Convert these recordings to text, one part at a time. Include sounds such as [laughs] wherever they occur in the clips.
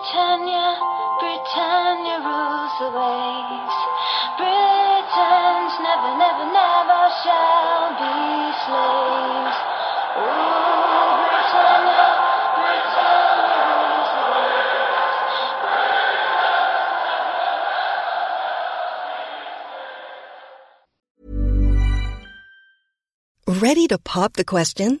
Britannia, Britannia rules the waves. Britons never, never, never shall be slaves. Britannia, Britannia rules the waves. Ready to pop the question?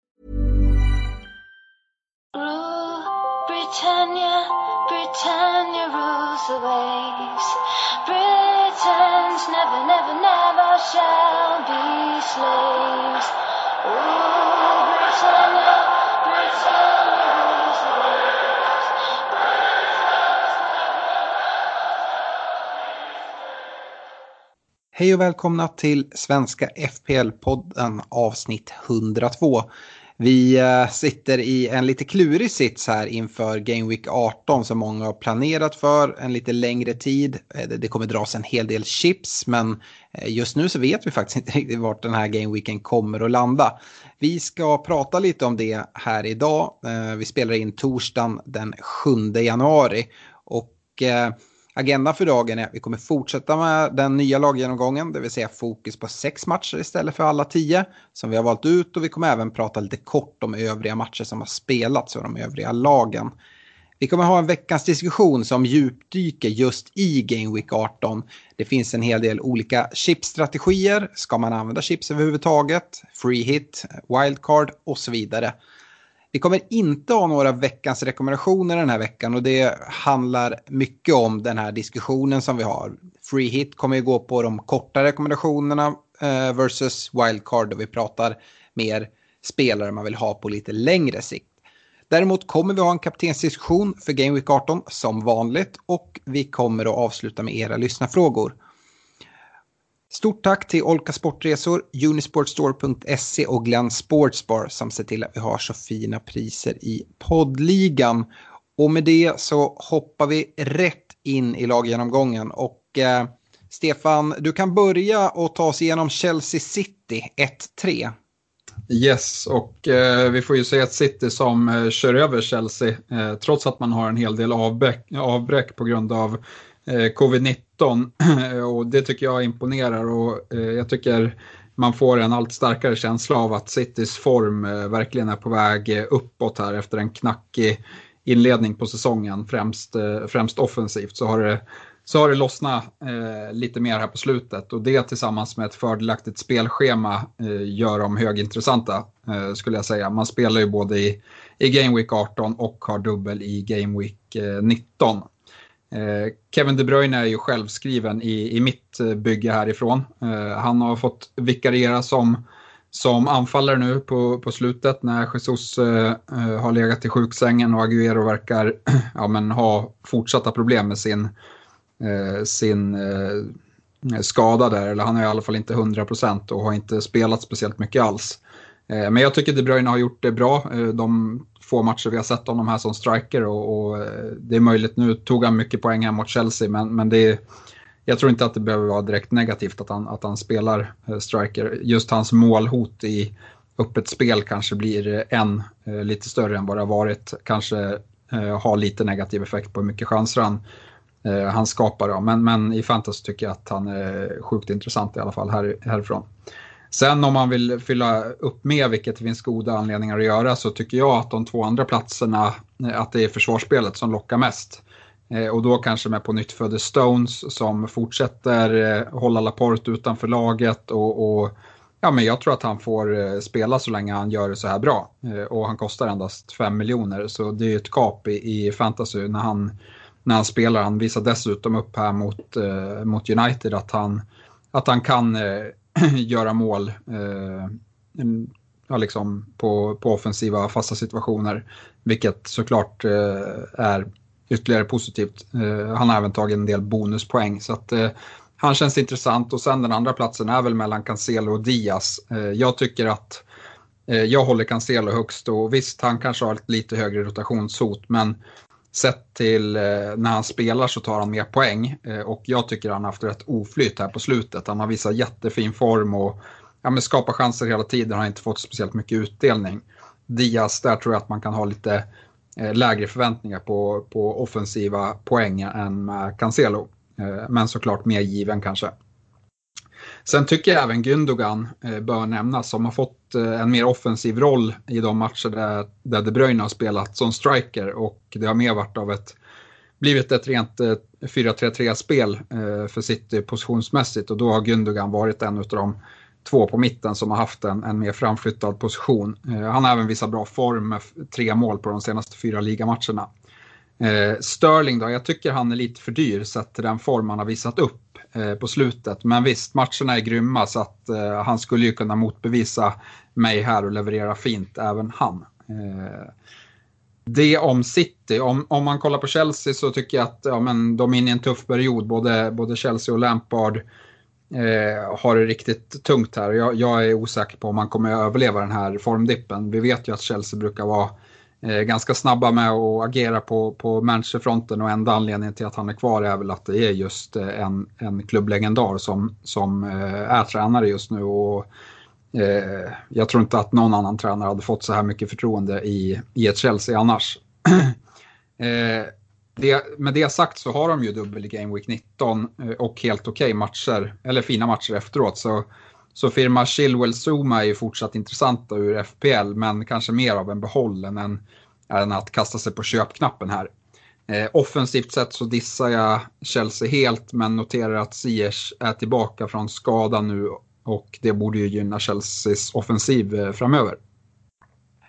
Rules the waves. Britons never, never, never shall be slaves. Rule Britain, Britain. Hej och välkomna till Svenska FPL-podden avsnitt 102. Vi eh, sitter i en lite klurig sits här inför Game Week 18 som många har planerat för en lite längre tid. Eh, det- kommer dras en hel del chips men eh, just nu så vet vi faktiskt [laughs] inte riktigt vart den här Game Weeken kommer att landa. Vi ska prata lite om det här idag. Vi spelar in torsdagen den 7 januari och Agendan för dagen är att vi kommer fortsätta med den nya laggenomgången, det vill säga fokus på sex matcher istället för alla tio som vi har valt ut och vi kommer även prata lite kort om övriga matcher som har spelats och de övriga lagen. Vi kommer ha en veckans diskussion som djupdyker just i Game Week 18. Det finns en hel del olika chipstrategier. Ska man använda chips överhuvudtaget? Free hit, wildcard och så vidare. Vi kommer inte ha några veckans rekommendationer den här veckan och det handlar mycket om den här diskussionen som vi har. Free hit kommer ju gå på de korta rekommendationerna eh, versus wildcard då vi pratar mer spelare man vill ha på lite längre sikt. Däremot kommer vi ha en kaptensdiskussion för Game Week 18 som vanligt och vi kommer att avsluta med era lyssnarfrågor. Stort tack till Olka Sportresor, Unisportstore.se och Glenn Sportsbar som ser till att vi har så fina priser i poddligan. Och med det så hoppar vi rätt in i laggenomgången och eh, Stefan, du kan börja och ta oss igenom Chelsea City 1-3. Yes, och eh, vi får ju se ett City som eh, kör över Chelsea eh, trots att man har en hel del avbräck, avbräck på grund av eh, Eh, covid-19. [clears throat] och det tycker jag imponerar och eh, jag tycker man får en allt starkare känsla av att Citys form eh, verkligen är på väg uppåt här efter en knackig inledning på säsongen, främst, främst offensivt, så har det så har det lossnat eh, lite mer här på slutet och det tillsammans med ett fördelaktigt spelschema eh, gör dem högintressanta eh, skulle jag säga. Man spelar ju både i, i Game Week 18 och har dubbel i Game Week eh, 19. Eh, Kevin De Bruyne är ju självskriven i, i mitt eh, bygge härifrån. Eh, han har fått vikariera som, som anfallare nu på, på slutet när Jesus har legat i sjuksängen och Agüero verkar [clears throat] ja, men, ha fortsatta problem med sin sin skada där, eller han är i alla fall inte 100% och har inte spelat speciellt mycket alls. Men jag tycker De Bruyne har gjort det bra. De få matcher vi har sett honom här som striker och, och eh, det är möjligt, nu tog han mycket poäng här mot Chelsea, men, men det är, jag tror inte att det behöver vara direkt negativt att han, att han spelar eh, striker. Just hans målhot i öppet spel kanske blir eh, än lite större än vad det har varit. Kanske eh, har lite negativ effekt på hur mycket chanser han eh, han skapar. Men, men i fantasy tycker jag att han är sjukt intressant i alla fall här, härifrån. Sen om man vill fylla upp med, vilket det finns goda anledningar att göra, så tycker jag att de två andra platserna, eh, att det är försvarsspelet som lockar mest. Eh, och då kanske med på nytt födde Stones som fortsätter eh, hålla Laporte utanför laget och, och Ja, men jag tror att han får spela så länge han gör det så här bra. Och han kostar endast 5 miljoner, så det är ju ett kap i, i fantasy när han, när han spelar. Han visar dessutom upp här mot, mot United att han, att han kan [clears throat] göra mål eh, ja, liksom på, på offensiva fasta situationer. Vilket såklart eh, är ytterligare positivt. Eh, han har även tagit en del bonuspoäng så att eh, han känns intressant och sen den andra platsen är väl mellan Cancelo och Diaz. Eh, jag tycker att jag håller Cancelo högst och visst han kanske har ett lite högre rotationshot men sett till eh, när han spelar så tar han mer poäng eh, och jag tycker han har haft rätt oflyt här på slutet. Han har visat jättefin form och ja, men skapar chanser hela tiden, har inte fått speciellt mycket utdelning. Diaz, där tror jag att man kan ha lite eh, lägre förväntningar på, på offensiva poäng än med Cancelo. Eh, men såklart mer given kanske. Sen tycker jag även Gündogan eh, bör nämnas som har fått eh, en mer offensiv roll i de matcher där, där De Bruyne har spelat som striker och det har mer varit av ett blivit ett rent eh, 4-3-3-spel för City positionsmässigt och då har Gündogan varit en av de två på mitten som har haft en, en mer framflyttad position. Han har även visat bra form med tre mål på de senaste fyra ligamatcherna. Sterling då, jag tycker han är lite för dyr sett till den form han har visat upp Eh, på slutet. Men visst, matcherna är grymma så att eh, han skulle ju kunna motbevisa mig här och leverera fint, även han. Eh, det om City. Om, om man kollar på Chelsea så tycker jag att ja, men de är inne i en tuff period, både, både Chelsea och Lampard eh, har det riktigt tungt här. Jag, jag, är osäker på om man kommer att överleva den här formdippen. Vi vet ju att Chelsea brukar vara Eh, ganska snabba med att agera på, på managerfronten och enda anledningen till att han är kvar är väl att det är just eh, en, en klubblegendar som, som eh, är tränare just nu. Och, eh, jag tror inte att någon annan tränare hade fått så här mycket förtroende i, i ett Chelsea annars. [clears throat] eh, det, med det sagt så har de ju dubbel i Game Week 19 eh, och helt okej okay matcher, eller fina matcher efteråt. Så, så firma Chilwell Zuma är ju fortsatt intressanta ur FPL, men kanske mer av en behåll än, en, än att kasta sig på köpknappen här. Eh, offensivt sett så dissar jag Chelsea helt, men noterar att Ziyech är tillbaka från skada nu och det borde ju gynna Chelseas offensiv eh, framöver.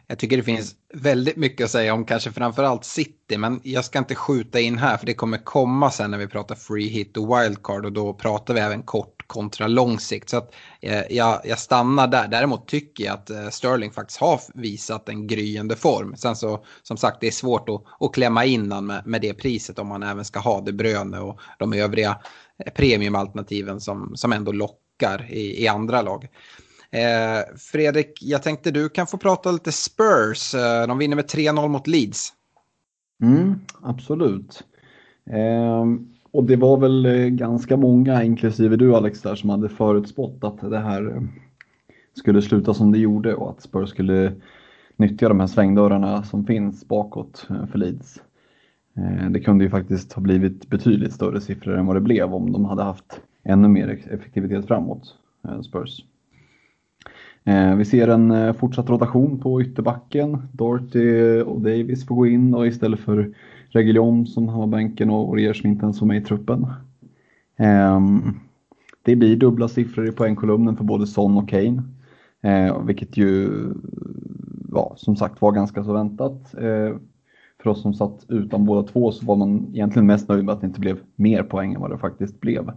Jag tycker det finns väldigt mycket att säga om kanske framförallt City, men jag ska inte skjuta in här för det kommer komma sen när vi pratar free hit och wildcard och då pratar vi även kort kontra lång sikt. Så att, eh, jag, jag, stannar där. Däremot tycker jag att eh, Sterling faktiskt har visat en gryende form. Sen så, som sagt, det är svårt att, att klämma in med, med det priset om man även ska ha det Bröne och de övriga eh, premiumalternativen som, som ändå lockar i, i andra lag. Eh, Fredrik, jag tänkte du kan få prata lite Spurs. Eh, de vinner med 3-0 mot Leeds. Mm, absolut. Eh, och det var väl eh, ganska många, inklusive du Alex, där som hade förutspått att det här eh, skulle sluta som det gjorde och att Spurs skulle nyttja de här svängdörrarna som finns bakåt eh, för Leeds. Det kunde ju faktiskt ha blivit betydligt större siffror än vad det blev om de hade haft ännu mer effektivitet framåt, Spurs. Vi ser en fortsatt rotation på ytterbacken. Dorty och Davis får gå in och istället för Reguljon som har bänken och Orier som inte ens var med i truppen. Ehm, det blir dubbla siffror i poängkolumnen för både Son och Kane. Ehm, vilket ju ja, som sagt var ganska så väntat. Ehm, för oss som satt utan båda två så var man egentligen mest nöjd med att det inte blev mer poäng än vad det faktiskt blev.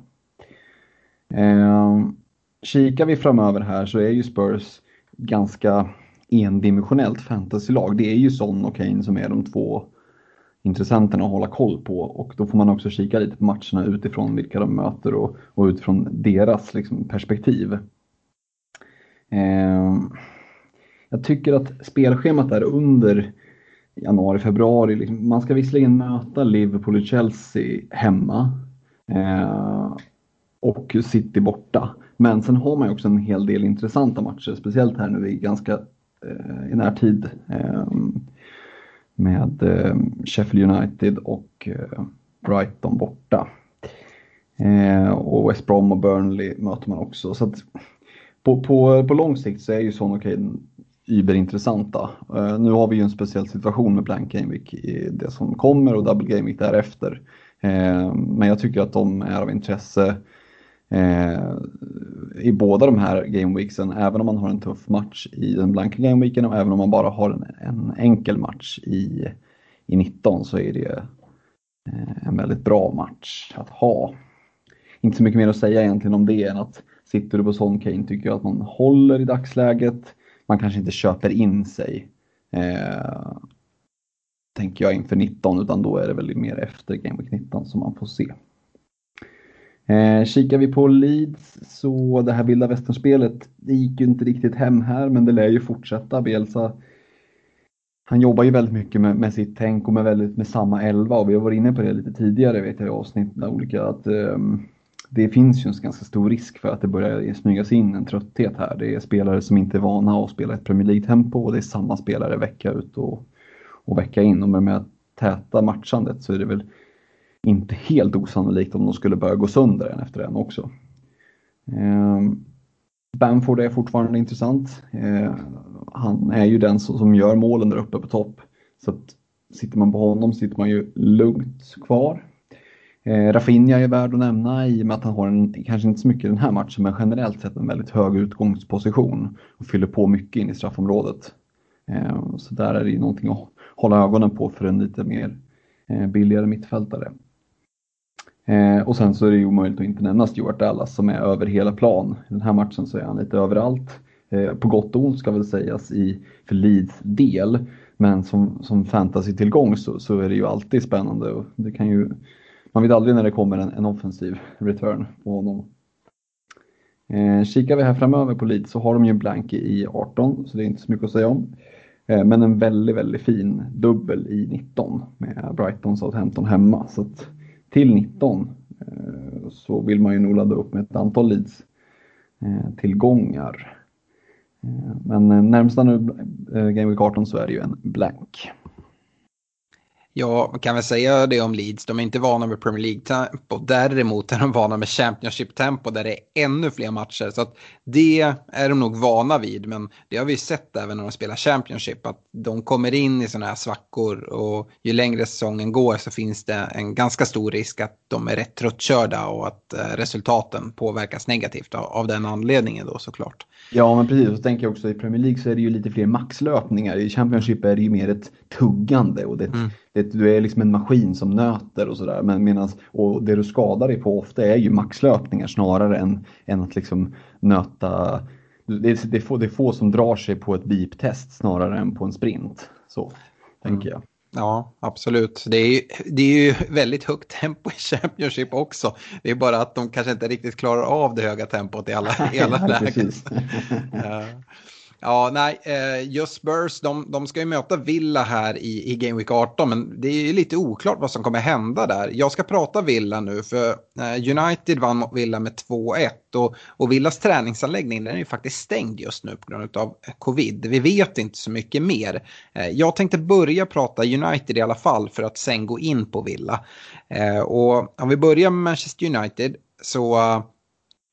Kikar vi framöver här så är ju Spurs ganska endimensionellt fantasylag. Det är ju Son och Kane som är de två intressenterna att hålla koll på och då får man också kika lite på matcherna utifrån vilka de möter och, och utifrån deras liksom, perspektiv. Eh, jag tycker att spelschemat är under januari, februari. Liksom, man ska visserligen möta Liverpool och Chelsea hemma eh, och City borta. Men sen har man ju också en hel del intressanta matcher, speciellt här nu i ganska eh, i närtid. Eh, med eh, Sheffield United och eh, Brighton borta. Eh, och West Brom och Burnley möter man också. Så på, på, på lång sikt så är ju Son och Kane überintressanta. Eh, nu har vi ju en speciell situation med Blank Game Week i det som kommer och Double Game Week därefter. Eh, men jag tycker att de är av intresse eh, i båda de här gameweeksen, även om man har en tuff match i den blanka gameweeken och även om man bara har en, en enkel match i, i 19 så är det eh, en väldigt bra match att ha. Inte så mycket mer att säga egentligen om det än att sitter du på Son Kane tycker jag att man håller i dagsläget. Man kanske inte köper in sig. Eh, tänker jag inför 19 utan då är det väl mer efter Game Week 19 som man får se. Eh, kikar vi på Leeds så det här vilda västernspelet det gick ju inte riktigt hem här men det lär ju fortsätta. Bielsa han jobbar ju väldigt mycket med, med sitt tänk och med, väldigt, med samma elva och vi har varit inne på det lite tidigare vet jag i avsnitt olika att eh, det finns ju en ganska stor risk för att det börjar smygas in en trötthet här. Det är spelare som inte är vana att spela ett Premier League-tempo och det är samma spelare vecka ut och, och vecka in. Och med det här täta matchandet så är det väl inte helt osannolikt om de skulle börja gå sönder en efter en också. Eh, Bamford är fortfarande intressant. Eh, han är ju den som, som gör målen där uppe på topp. Så att sitter man på honom sitter man ju lugnt kvar. Eh, Rafinha är värd att nämna i och med att han har en, kanske inte så mycket i den här matchen, men generellt sett en väldigt hög utgångsposition och fyller på mycket in i straffområdet. Eh, så där är det ju någonting att hålla ögonen på för en lite mer eh, billigare mittfältare. Eh, och sen så är det ju omöjligt att inte nämna Stuart Dallas som är över hela plan. I den här matchen så är han lite överallt. Eh, på gott och ont ska väl sägas i för Leeds del. Men som, som fantasy-tillgång så, så är det ju alltid spännande och det kan ju man vet aldrig när det kommer en, en offensiv return på honom. Eh, kikar vi här framöver på Leeds så har de ju en blank i 18 så det är inte så mycket att säga om. Eh, men en väldigt, väldigt fin dubbel i 19 med Brighton Southampton hemma. Så att till 19 eh, så vill man ju nog ladda upp med ett antal leads-tillgångar. Eh, eh, men närmsta nu Game Week 18 så är det ju en blank. Ja, man kan väl säga det om Leeds. De är inte vana med Premier League-tempo. Däremot är de vana med Championship-tempo där det är ännu fler matcher. Så det är de nog vana vid. Men det har vi sett även när de spelar Championship. Att de kommer in i sådana här svackor. Och ju längre säsongen går så finns det en ganska stor risk att de är rätt tröttkörda. Och att eh, resultaten påverkas negativt av den anledningen då såklart. Ja, men precis. Och så tänker jag också i Premier League så är det ju lite fler maxlöpningar. I Championship är det ju mer ett tuggande och det, mm. Det, du är liksom en maskin som nöter och sådär. Men medans, och det du skadar dig på ofta är ju maxlöpningar snarare än, än att liksom nöta. Det är, det, är få, det är få som drar sig på ett beep-test snarare än på en sprint. Så mm. tänker jag. Ja, absolut. Det är, ju, det är ju väldigt högt tempo i Championship också. Det är bara att de kanske inte riktigt klarar av det höga tempot i alla, i alla [laughs] lägen. [laughs] Ja, nej, eh, just Spurs, de, de ska ju möta Villa här i, i Game Week 18, men det är ju lite oklart vad som kommer hända där. Jag ska prata Villa nu, för eh, United vann mot Villa med 2-1 och, och Villas träningsanläggning den är ju faktiskt stängd just nu på grund av covid. Vi vet inte så mycket mer. Eh, jag tänkte börja prata United i alla fall för att sen gå in på Villa. Och om vi börjar med Manchester United så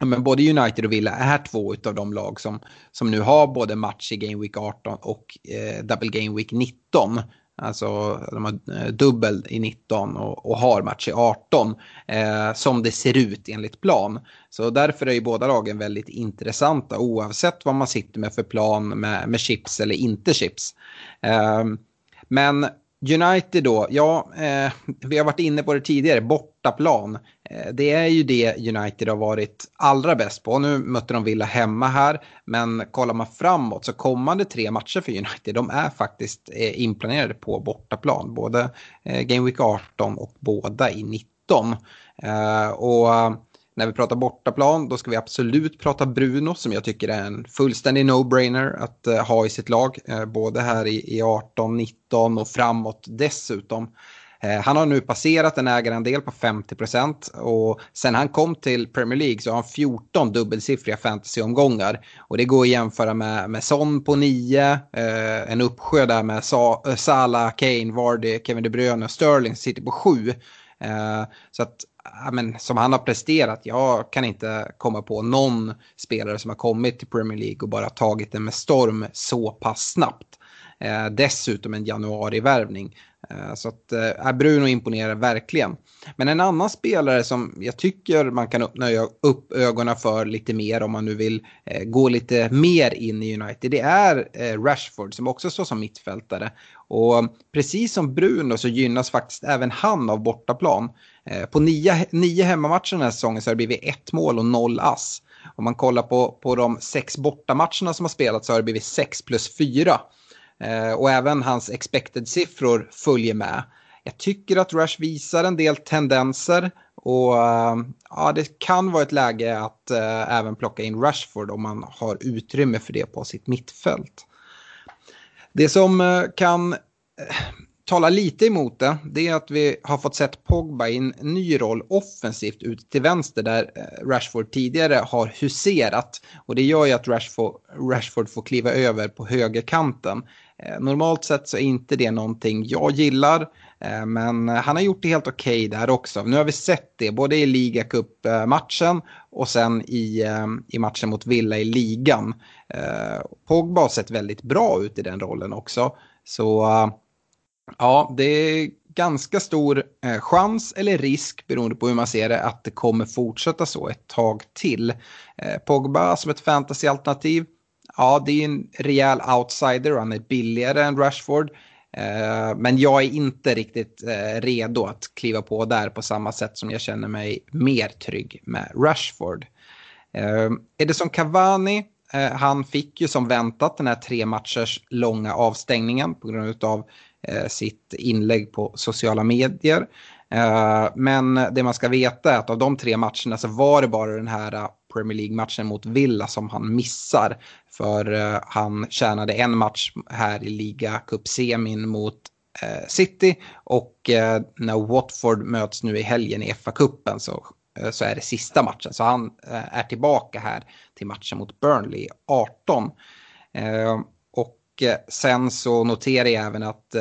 men både United och Villa är två av de lag som, som nu har både match i Game Week 18 och eh, Double Game Week 19. Alltså de har eh, dubbel i 19 och, och har match i 18 eh, som det ser ut enligt plan. Så därför är ju båda lagen väldigt intressanta oavsett vad man sitter med för plan med, med chips eller inte chips. Eh, men United då, ja, eh, vi har varit inne på det tidigare, bortaplan. Eh, det är ju det United har varit allra bäst på. Nu mötte de Villa hemma här, men kollar man framåt så kommande tre matcher för United, de är faktiskt eh, inplanerade på bortaplan. Både eh, Game Week 18 och båda i 19. Och när vi pratar bortaplan då ska vi absolut prata Bruno som jag tycker är en fullständig no-brainer att ha i sitt lag. Både här i 18, 19 och framåt dessutom. Eh, han har nu passerat en ägarandel på 50 procent. och sen han kom till Premier League så har han 14 dubbelsiffriga fantasyomgångar. Och det går att jämföra med, med Son på 9, eh, en uppsjö där med Sa eh, Salah, Kane, Vardy, Kevin De Bruyne och Sterling sitter på 7. så att men, som han har presterat, jag kan inte komma på någon spelare som har kommit till Premier League och bara tagit det med storm så pass snabbt. Eh, dessutom en januarivärvning. Eh, så att eh, äh, Bruno imponerar verkligen. Men en annan spelare som jag tycker man kan öppna upp ögonen för lite mer om man nu vill eh, gå lite mer in i United. Det är eh, Rashford som också står som mittfältare. Och precis som Bruno så gynnas faktiskt även han av bortaplan. Eh, på nio, nio hemmamatcher den här säsongen så har det blivit ett mål och noll ass. Om man kollar på, på de sex bortamatcherna som har spelats så har det blivit sex plus fyra. Eh, och även hans expected-siffror följer med. Jag tycker att Rush visar en del tendenser och eh, ja, det kan vara ett läge att eh, även plocka in Rashford om man har utrymme för det på sitt mittfält. Det som eh, kan eh, tala lite emot det, det är att vi har fått sett Pogba i en ny roll offensivt ut till vänster där eh, Rashford tidigare har huserat. Och det gör ju att Rashford, Rashford får kliva över på högerkanten. Eh, normalt sett så är inte det någonting jag gillar. Eh, men han har gjort det helt okej okay där också. Nu har vi sett det både i ligacupmatchen och sen i, eh, i matchen mot Villa i ligan. Pogba har sett väldigt bra ut i den rollen också. Så ja, det är ganska stor chans eller risk beroende på hur man ser det att det kommer fortsätta så ett tag till. Pogba som ett fantasyalternativ. Ja, det är en rejäl outsider och han är billigare än Rashford. Eh, men jag är inte riktigt eh, redo att kliva på där på samma sätt som jag känner mig mer trygg med Rashford. Eh, är det som Cavani, han fick ju som väntat den här tre matchers långa avstängningen på grund av sitt inlägg på sociala medier. Men det man ska veta är att av de tre matcherna så var det bara den här Premier League-matchen mot Villa som han missar. För eh, han tjänade en match här i liga semin mot eh, City och eh, när Watford möts nu i helgen i FA-cupen så, så är det sista matchen. Så han är tillbaka här till matchen mot Burnley 18. och sen så noterar jag även att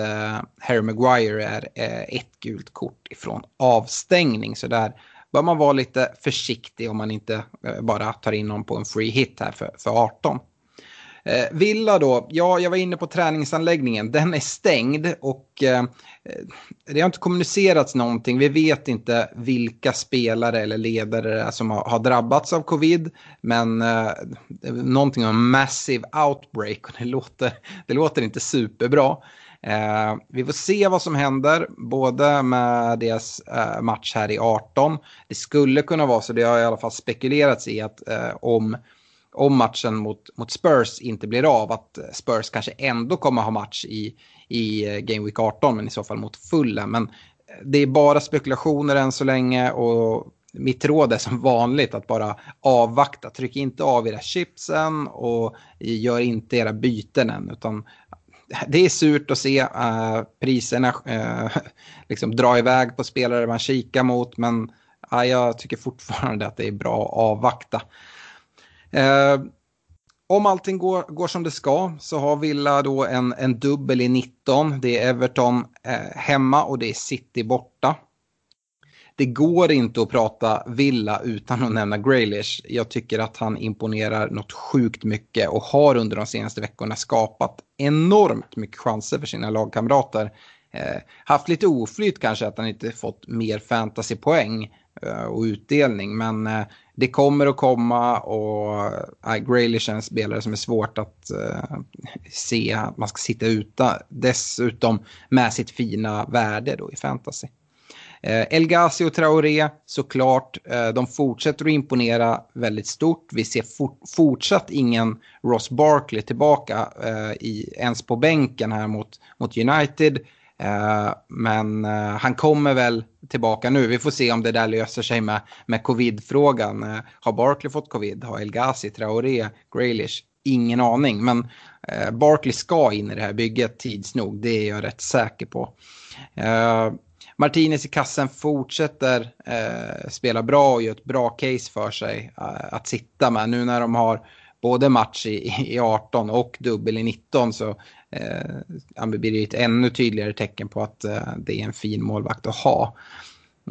Harry Maguire är ett gult kort ifrån avstängning. Så där bör man vara lite försiktig om man inte eh, bara tar in någon på en free hit här för, för 18. Eh, Villa då, ja jag var inne på träningsanläggningen, den är stängd och eh, eh, det har inte kommunicerats någonting. Vi vet inte vilka spelare eller ledare det är som har, har drabbats av covid. Men eh, någonting om massive outbreak och det låter, det låter inte superbra. Eh, vi får se vad som händer, både med deras eh, match här i 18. Det skulle kunna vara så, det har i alla fall spekulerats i att eh, om, om matchen mot, mot Spurs inte blir av, att Spurs kanske ändå kommer ha match i, i eh, Game Week 18, men i så fall mot Fulham. Men eh, det är bara spekulationer än så länge och mitt råd är som vanligt att bara avvakta. Tryck inte av era chipsen och gör inte era byten än. Utan det är surt att se uh, priserna uh, [laughs] liksom dra iväg på spelare man kikar mot. Men uh, jag tycker fortfarande att det är bra att avvakta. Uh, om allting går, går som det ska så har Villa då en, en dubbel i 19. Det är Everton hemma och det är City borta det går inte att prata Villa utan att nämna Graylish. Jag tycker att han imponerar något sjukt mycket och har under de senaste veckorna skapat enormt mycket chanser för sina lagkamrater. Eh, haft lite oflyt kanske att han inte fått mer fantasypoäng eh, och utdelning. Men eh, det kommer att komma och eh, Graylish är en spelare som är svårt att eh, se att man ska sitta utan. Dessutom med sitt fina värde då i fantasy. Eh, El Ghazi och Traoré såklart, eh, de fortsätter att imponera väldigt stort. Vi ser for, fortsatt ingen Ross Barkley tillbaka eh, i, ens på bänken här mot, mot United. Eh, men eh, han kommer väl tillbaka nu. Vi får se om det där löser sig med, med covid-frågan. Eh, har Barkley fått covid? Har El Ghazi, Traoré, Graylish? Ingen aning, men Barkley ska in i det här bygget tids nog. Det är jag rätt säker på. Martinez i kassen fortsätter eh, spela bra och gör ett bra case för sig eh, att sitta med. Nu när de har både match i, i 18 och dubbel i 19 så eh, blir det ett ännu tydligare tecken på att eh, det är en fin målvakt att ha.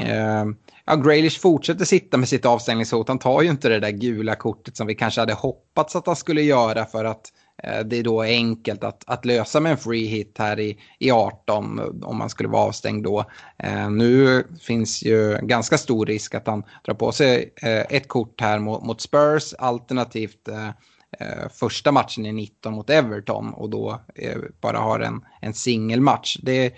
Eh, ja, Graylish fortsätter sitta med sitt avstängningshot. Han tar ju inte det där gula kortet som vi kanske hade hoppats att han skulle göra för att Eh, Eh, det är då enkelt att, att lösa med en free hit här i, i 18 eh, om man skulle vara avstängd då. Eh, nu finns ju ganska stor risk att han drar på sig eh, ett kort här mot, mot Spurs alternativt eh, första matchen i 19 mot Everton och då bara har en, en singelmatch. Det,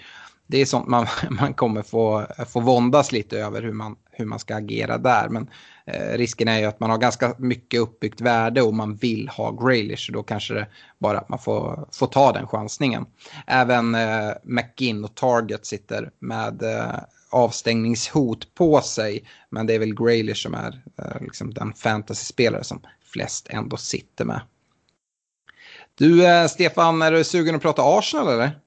det är sånt man, [laughs] man kommer få, få våndas lite över hur man hur man ska agera där. Men eh, risken är ju att man har ganska mycket uppbyggt värde och man vill ha Graylish. Då kanske det bara att man får, får ta den chansningen. Även eh, McGinn och Target sitter med eh, avstängningshot på sig. Men det är väl Graylish som är eh, liksom den fantasyspelare som flest ändå sitter med. Du, eh, Stefan, är du sugen att prata Arsenal eller?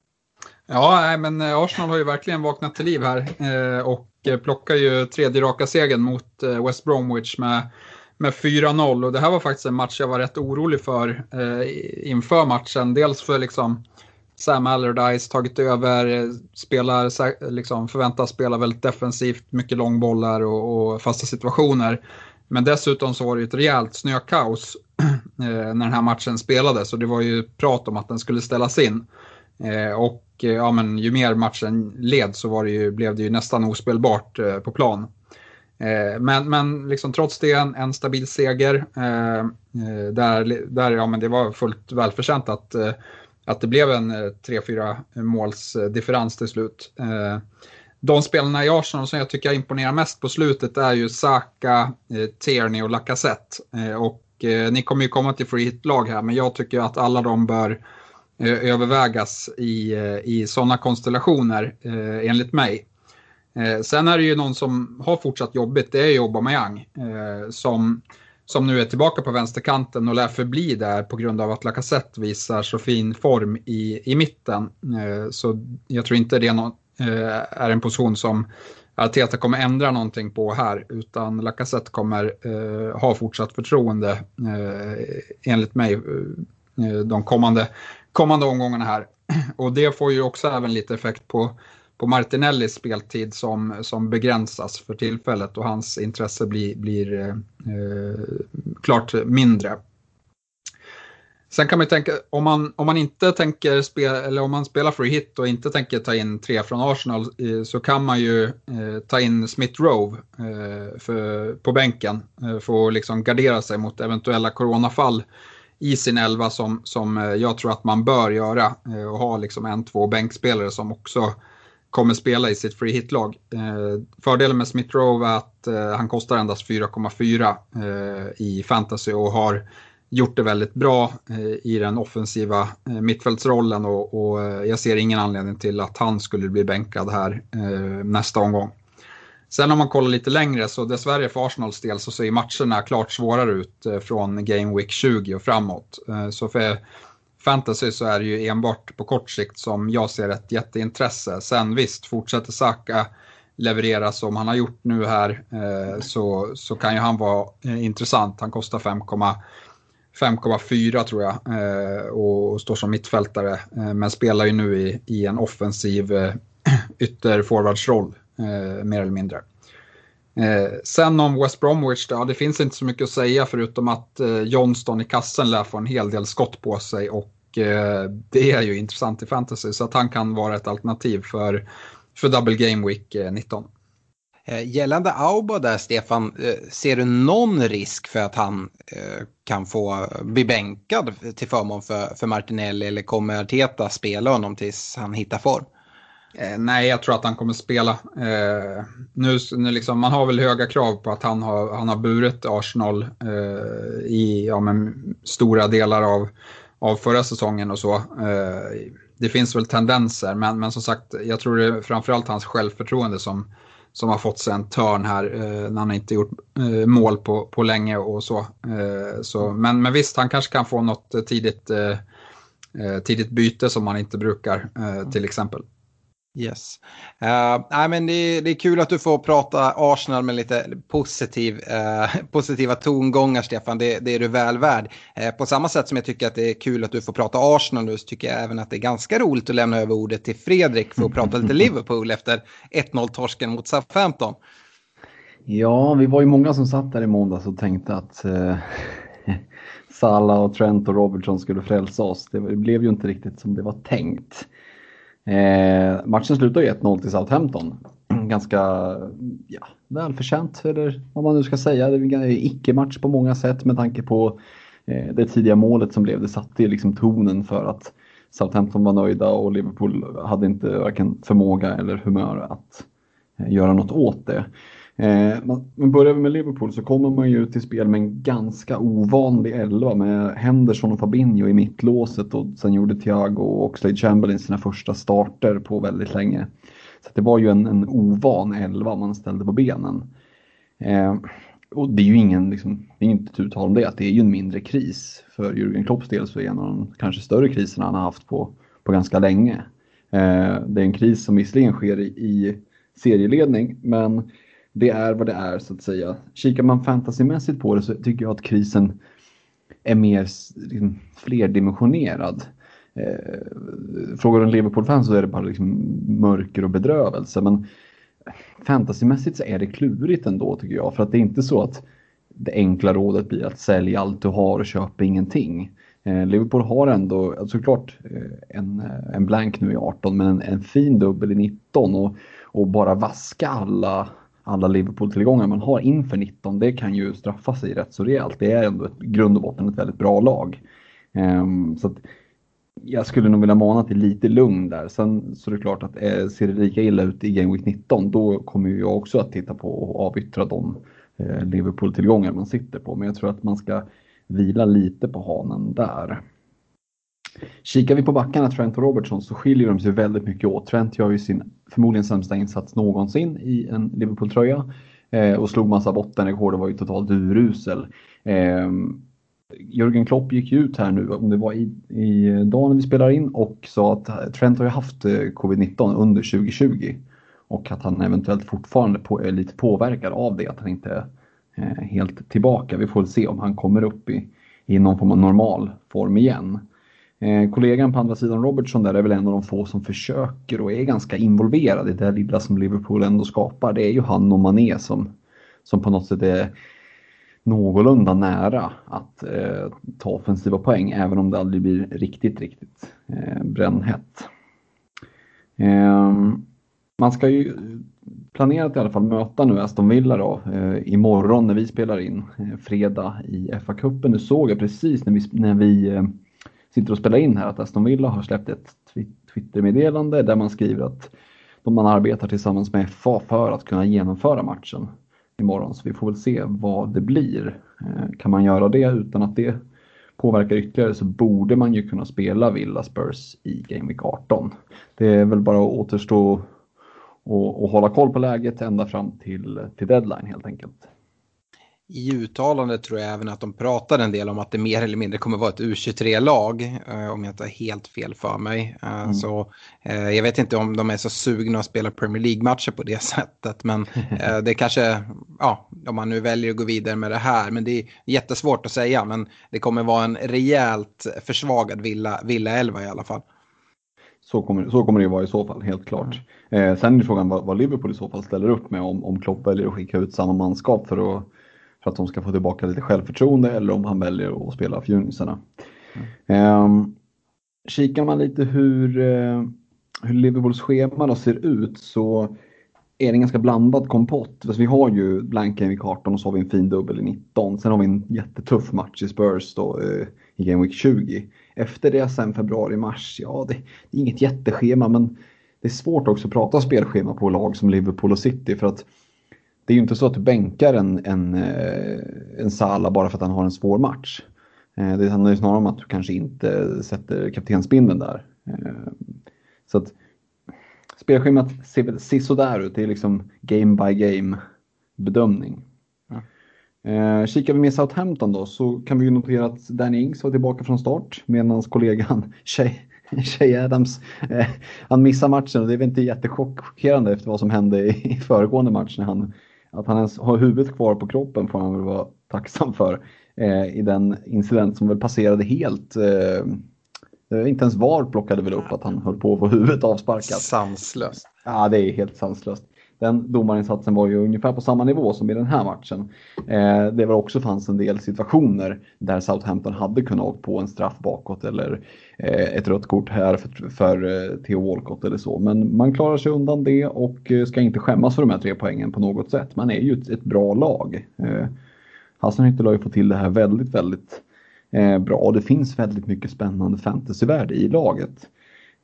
Ja, men eh, Arsenal har ju verkligen vaknat till liv här eh, och Eh, plockar ju tredje raka segern mot eh, West Bromwich med, med 4-0 och det här var faktiskt en match jag var rätt orolig för eh, inför matchen. Dels för liksom Sam Allardyce tagit över, eh, spelar, liksom förväntas spela väldigt defensivt, mycket långbollar och, och fasta situationer. Men dessutom så var det ett rejält snökaos [clears throat] när den här matchen spelades och det var ju prat om att den skulle ställas in. Och Eh, ja, men ju mer matchen led så var det ju, blev det ju nästan ospelbart eh, på plan. Eh, men, men liksom trots det en, en stabil seger. Där, där ja, men det var fullt välförtjänt att att det blev en 3-4 målsdifferens måls eh, differens till slut. Eh, de spelarna i Arsenal som jag tycker imponerar mest på slutet är ju Saka, Tierney och Lacazette. Och ni kommer ju komma till free hit-lag här, men jag tycker att alla de bör Eh, övervägas i, eh, i sådana konstellationer eh, enligt mig. Sen är det ju någon som har fortsatt jobbigt, det är ju Aubameyang. Som som nu är tillbaka på vänsterkanten och lär förbli där på grund av att Lacazette visar så fin form i, i mitten. Eh, så jag tror inte det är, någon, eh, är en position som Arteta kommer ändra någonting på här utan Lacazette kommer eh, ha fortsatt förtroende enligt mig de kommande, kommande omgångarna här. [clears throat] Och det får ju också även lite effekt på på Martinellis speltid som, som begränsas för tillfället och hans intresse blir, blir eh, klart mindre. Sen kan man tänka, om man, om man inte tänker spela, eller om man spelar free hit och inte tänker ta in tre från Arsenal eh, så kan man ju eh, ta in Smith Rowe eh, för, på bänken eh, för att liksom gardera sig mot eventuella coronafall i sin elva som, som eh, jag tror att man bör göra eh, och ha liksom en, två bänkspelare som också kommer spela i sitt free hit-lag. Eh, fördelen med Smith Rowe är att han kostar endast 4,4 i fantasy och har gjort det väldigt bra i den offensiva mittfältsrollen och, och jag ser ingen anledning till att han skulle bli bänkad här nästa omgång. Sen om man kollar lite längre så dessvärre för Arsenals del så ser matcherna klart svårare ut eh, från Game Week 20 och framåt. Eh, så för fantasy så är det ju enbart på kort sikt som jag ser ett jätteintresse. Sen visst, fortsätter Saka leverera som han har gjort nu här eh, så, så kan ju han vara intressant. Han kostar 5,4 tror jag och, står som mittfältare men spelar ju nu i, i en offensiv [clears throat] ytterforwardsroll eh, mer eller mindre. Eh, sen om West Bromwich, ja, det finns inte så mycket att säga förutom att eh, Johnston i kassen lär få en hel del skott på sig och Eh, det är ju intressant i fantasy så att han kan vara ett alternativ för, för Double Game Week eh, 19. Eh, gällande Auba där, Stefan, eh, ser du någon risk för att han eh, kan få bli bänkad till förmån för, för Martinelli eller kommer Arteta spela honom tills han hittar form? Eh, nej, jag tror att han kommer spela. Eh, nu, nu liksom, man har väl höga krav på att han har, han har burit Arsenal eh, i ja, men, stora delar av av förra säsongen och så. Eh, det finns väl tendenser, men, men som sagt, jag tror det är framförallt hans självförtroende som, som har fått sig en törn här eh, när han inte gjort eh, mål på, på länge och så. Eh, så men, men visst, han kanske kan få något eh, tidigt, tidigt byte som man inte brukar till exempel. Yes. Uh, men det, det, är kul att du får prata Arsenal med lite positiv, uh, [laughs] positiva tongångar, Stefan. Det, det är du väl värd. Uh, på samma sätt som jag tycker att det är kul att du får prata Arsenal nu så tycker jag även att det är ganska roligt att lämna över ordet till Fredrik för att prata lite [laughs] Liverpool efter 1-0-torsken mot Southampton. Ja, vi var ju många som satt där i måndags och tänkte att eh, [laughs] Salah och Trent och Robertson skulle frälsa oss. Det blev ju inte riktigt som det var tänkt. Eh, matchen slutar ju 1-0 till Southampton. Ganska ja, välförtjänt, eller vad man nu ska säga. Det är en icke-match på många sätt med tanke på eh, det tidiga målet som blev. Det satte ju liksom tonen för att Southampton var nöjda och Liverpool hade inte varken förmåga eller humör att eh, göra något åt det. Eh, men börjar vi med Liverpool så kommer man ju till spel med en ganska ovanlig elva med Henderson och Fabinho i mittlåset och sen gjorde Thiago och Oxlade Chamberlain sina första starter på väldigt länge. Så det var ju en, en ovan elva man ställde på benen. Eh, och det är ju ingen, liksom, det är inte tu tal om det, att det är ju en mindre kris. För Jürgen Klopps del så är det en av de kanske större kriserna han har haft på, på ganska länge. Eh, det är en kris som visserligen sker i, i serieledning, men det är vad det är så att säga. Kikar man fantasymässigt på det så tycker jag att krisen är mer liksom, flerdimensionerad. Eh, frågar en Liverpool-fan så är det bara liksom mörker och bedrövelse. Men fantasymässigt så är det klurigt ändå tycker jag. För att det är inte så att det enkla rådet blir att sälja allt du har och köpa ingenting. Eh, Liverpool har ändå alltså, såklart eh, en, en blank nu i 18 men en, en fin dubbel i 19 och, och bara vaska alla alla Liverpool-tillgångar man har inför 19, det kan ju straffa sig rätt så rejält. Det är ändå ett grund och botten ett väldigt bra lag. Ehm, så jag skulle nog vilja mana till lite lugn där. Sen så är det klart att eh, ser det lika illa ut i Game Week 19 då kommer jag också att titta på och avyttra de eh, Liverpool-tillgångar man sitter på. Men jag tror att man ska vila lite på hanen där. Kikar vi på backarna Trent och Robertson så skiljer de sig väldigt mycket åt. Trent gör ju sin förmodligen sämsta insats någonsin i en Liverpool-tröja eh, och slog massa bottenrekord och var ju totalt urusel. Eh, Jörgen Klopp gick ju ut här nu, om det var i, i dag när vi spelar in, och sa att Trent har ju haft eh, covid-19 under 2020 och att han eventuellt fortfarande på, är lite påverkad av det, att han inte är helt tillbaka. Vi får väl se om han kommer upp i, i någon form av normal form igen. Eh, kollegan på andra sidan Robertson där är väl en av de få som försöker och är ganska involverad i det lilla som Liverpool ändå skapar. Det är ju han och Mané som, som på något sätt är någorlunda nära att eh, ta offensiva poäng även om det aldrig blir riktigt, riktigt eh, brännhett. Eh, man ska ju planerat i alla fall möta nu Aston Villa då, eh, imorgon när vi spelar in, eh, fredag i FA-cupen. Nu såg jag precis när vi, när vi eh, sitter och spelar in här att Aston Villa har släppt ett Twittermeddelande där man skriver att man arbetar tillsammans med FA för att kunna genomföra matchen imorgon. Så vi får väl se vad det blir. Eh, kan man göra det utan att det påverkar ytterligare så borde man ju kunna spela Villa Spurs i Game Week 18. Det är väl bara att återstå och, och hålla koll på läget ända fram till, till deadline helt enkelt i uttalandet tror jag även att de pratade en del om att det mer eller mindre kommer vara ett U23-lag. Eh, om jag inte har helt fel för mig. Eh, mm. Så eh, jag vet inte om de är så sugna att spela Premier League-matcher på det [laughs] sättet. Men det kanske, ja, om man nu väljer att gå vidare med det här. Men det är jättesvårt att säga. Men det kommer vara en rejält försvagad Villa, Villa 11 i alla fall. Så kommer, så kommer det ju vara i så fall, helt klart. Mm. Sen är frågan vad, vad, Liverpool i så fall ställer upp med om, om Klopp väljer att skicka ut samma manskap för att för att de ska få tillbaka lite självförtroende eller om han väljer att spela fjunisarna. Mm. Ehm, um, kikar man lite hur, uh, hur Liverpools schema då ser ut så är det en ganska blandad kompott. Alltså vi har ju blank Game Week 18 och så har vi en fin dubbel i 19. Sen har vi en jättetuff match i Spurs då, uh, i Game Week 20. Efter det sen februari-mars, ja det, det, är inget jätteschema men det är svårt också att prata spelschema på lag som Liverpool och City för att det är ju inte så att du bänkar en, en, eh, en Sala bara för att han har en svår match. Eh, det handlar ju snarare om att du kanske inte sätter kaptensbindeln där. Eh, så att spelschemat ser väl sådär ut. Det är liksom game by game bedömning. Ja. Kikar vi med Southampton då så kan vi ju notera att Danny Ings var tillbaka från start medan kollegan [laughs] Shay, Shay Adams han missar matchen och det är väl inte jättechockerande efter vad som hände i, i föregående match när han att han ens har huvudet kvar på kroppen får han väl vara tacksam för eh, i den incident som väl passerade helt. Eh, inte ens VAR plockade väl upp att han höll på att få huvudet avsparkat. Sanslöst. Ja, det är helt sanslöst. Den domarinsatsen var ju ungefär på samma nivå som i den här matchen. Eh, det var också fanns en del situationer där Southampton hade kunnat åka på en straff bakåt eller eh, ett rött kort här för, för eh, Theo Walcott eller så. Men man klarar sig undan det och eh, ska inte skämmas för de här tre poängen på något sätt. Man är ju ett, ett bra lag. Eh, Hasselhüttel har ju fått till det här väldigt, väldigt eh, bra. Det finns väldigt mycket spännande fantasyvärde i laget.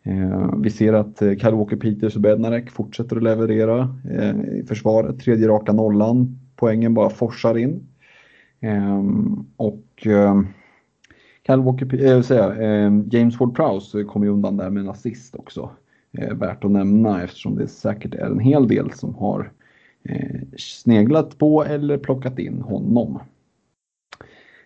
Eh, vi ser att eh, Karl-Åke Walker Peters och Bednarek fortsätter att leverera eh, i försvaret. Tredje raka nollan. Poängen bara forsar in. Ehm, och Walker, säga, ehm, James Ward Prowse kommer ju undan där med en assist också. Värt att nämna eftersom det säkert är en hel del som har sneglat på eller plockat in honom.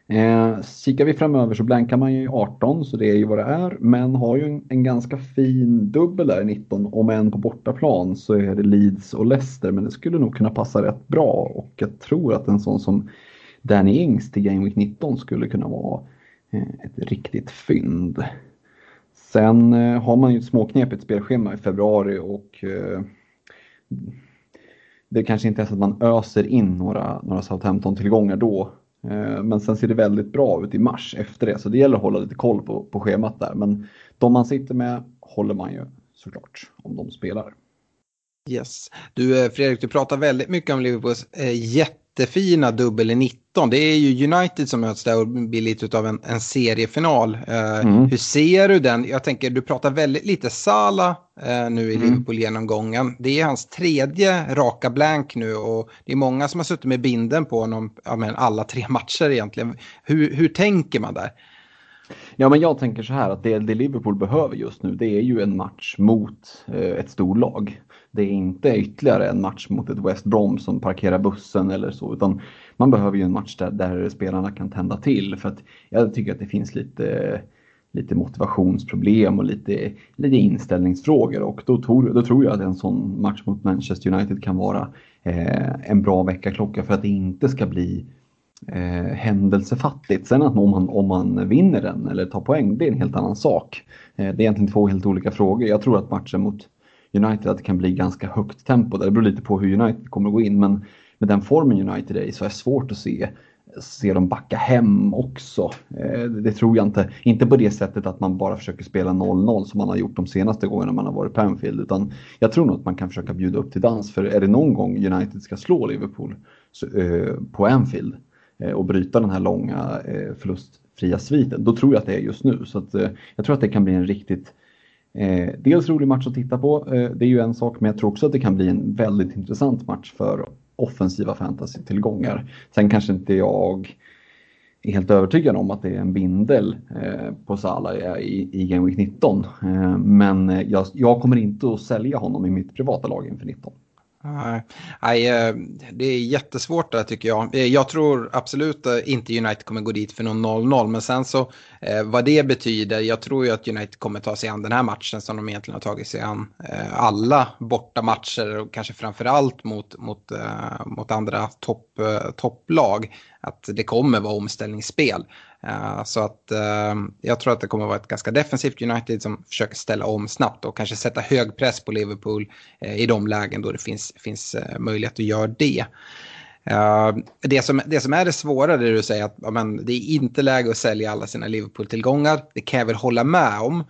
Eh, kikar vi framöver så blankar man ju 18 så det är ju vad det är. Men har ju en, en ganska fin dubbel där i 19. Om än på bortaplan så är det Leeds och Leicester. Men det skulle nog kunna passa rätt bra. Och jag tror att en sån som Danny Ings till Game Week 19 skulle kunna vara eh, ett riktigt fynd. Sen eh, har man ju ett småknepigt spelschema i februari och eh, det kanske inte är så att man öser in några, några Southampton-tillgångar då. Eh, men sen ser det väldigt bra ut i mars efter det, så det gäller att hålla lite koll på, på schemat där. Men de man sitter med håller man ju såklart om de spelar. Yes. Du eh, Fredrik, du pratar väldigt mycket om Liverpools eh, jättefina dubbel i 19. Det är ju United som möts där och blir lite av en, en seriefinal. Eh, mm. Hur ser du den? Jag tänker, du pratar väldigt lite Sala eh, nu i mm. Liverpool-genomgången. Det är hans tredje raka blank nu och det är många som har suttit med binden på honom ja, men alla tre [laughs] matcher egentligen. Hur, hur tänker man där? Ja, men jag tänker så här att det, det Liverpool behöver just nu det är ju en match mot eh, ett storlag. Det är inte ytterligare en match mot ett West Brom som parkerar bussen eller så, utan man behöver ju en match där, där spelarna kan tända till. För att jag tycker att det finns lite, lite motivationsproblem och lite, lite inställningsfrågor och då, tog, då tror jag att en sån match mot Manchester United kan vara eh, en bra väckarklocka för att det inte ska bli eh, händelsefattigt. Sen att om man, om man vinner den eller tar poäng, det är en helt annan sak. Eh, det är egentligen två helt olika frågor. Jag tror att matchen mot United att det kan bli ganska högt tempo. Det beror lite på hur United kommer att gå in men med den formen United är i så är det svårt att se, se dem backa hem också. Eh, det tror jag inte. Inte på det sättet att man bara försöker spela 0-0 som man har gjort de senaste gångerna man har varit på Anfield. Utan jag tror nog att man kan försöka bjuda upp till dans. För är det någon gång United ska slå Liverpool så, eh, på Anfield eh, och bryta den här långa förlustfria sviten, då tror jag att det är just nu. Så att, jag tror att det kan bli en riktigt Eh, dels rolig match att titta på, eh, det är ju en sak, men jag tror också att det kan bli en väldigt intressant match för offensiva fantasy-tillgångar. Sen kanske inte jag är helt övertygad om att det är en bindel eh, på Salah i, i Game Week 19. Eh, men eh, jag, jag, kommer inte att sälja honom i mitt privata lag inför 19. Nej, eh, det är jättesvårt där tycker jag. Eh, jag tror absolut eh, inte United kommer gå dit för någon 0-0. Men sen så vad det betyder. Jag tror ju att United kommer ta sig an den här matchen som de egentligen har tagit sig an alla borta matcher och kanske framförallt mot, mot, mot andra topp, topplag. Att det kommer vara omställningsspel. Uh, så att uh, jag tror att det kommer vara ett ganska defensivt United som försöker ställa om snabbt och kanske sätta hög press på Liverpool uh, i de lägen då det finns, finns möjlighet att göra det. det, som, det som är det svåra det att säga att ja, men, det är inte läge att sälja alla sina Liverpool-tillgångar. Det kan jag väl hålla med om.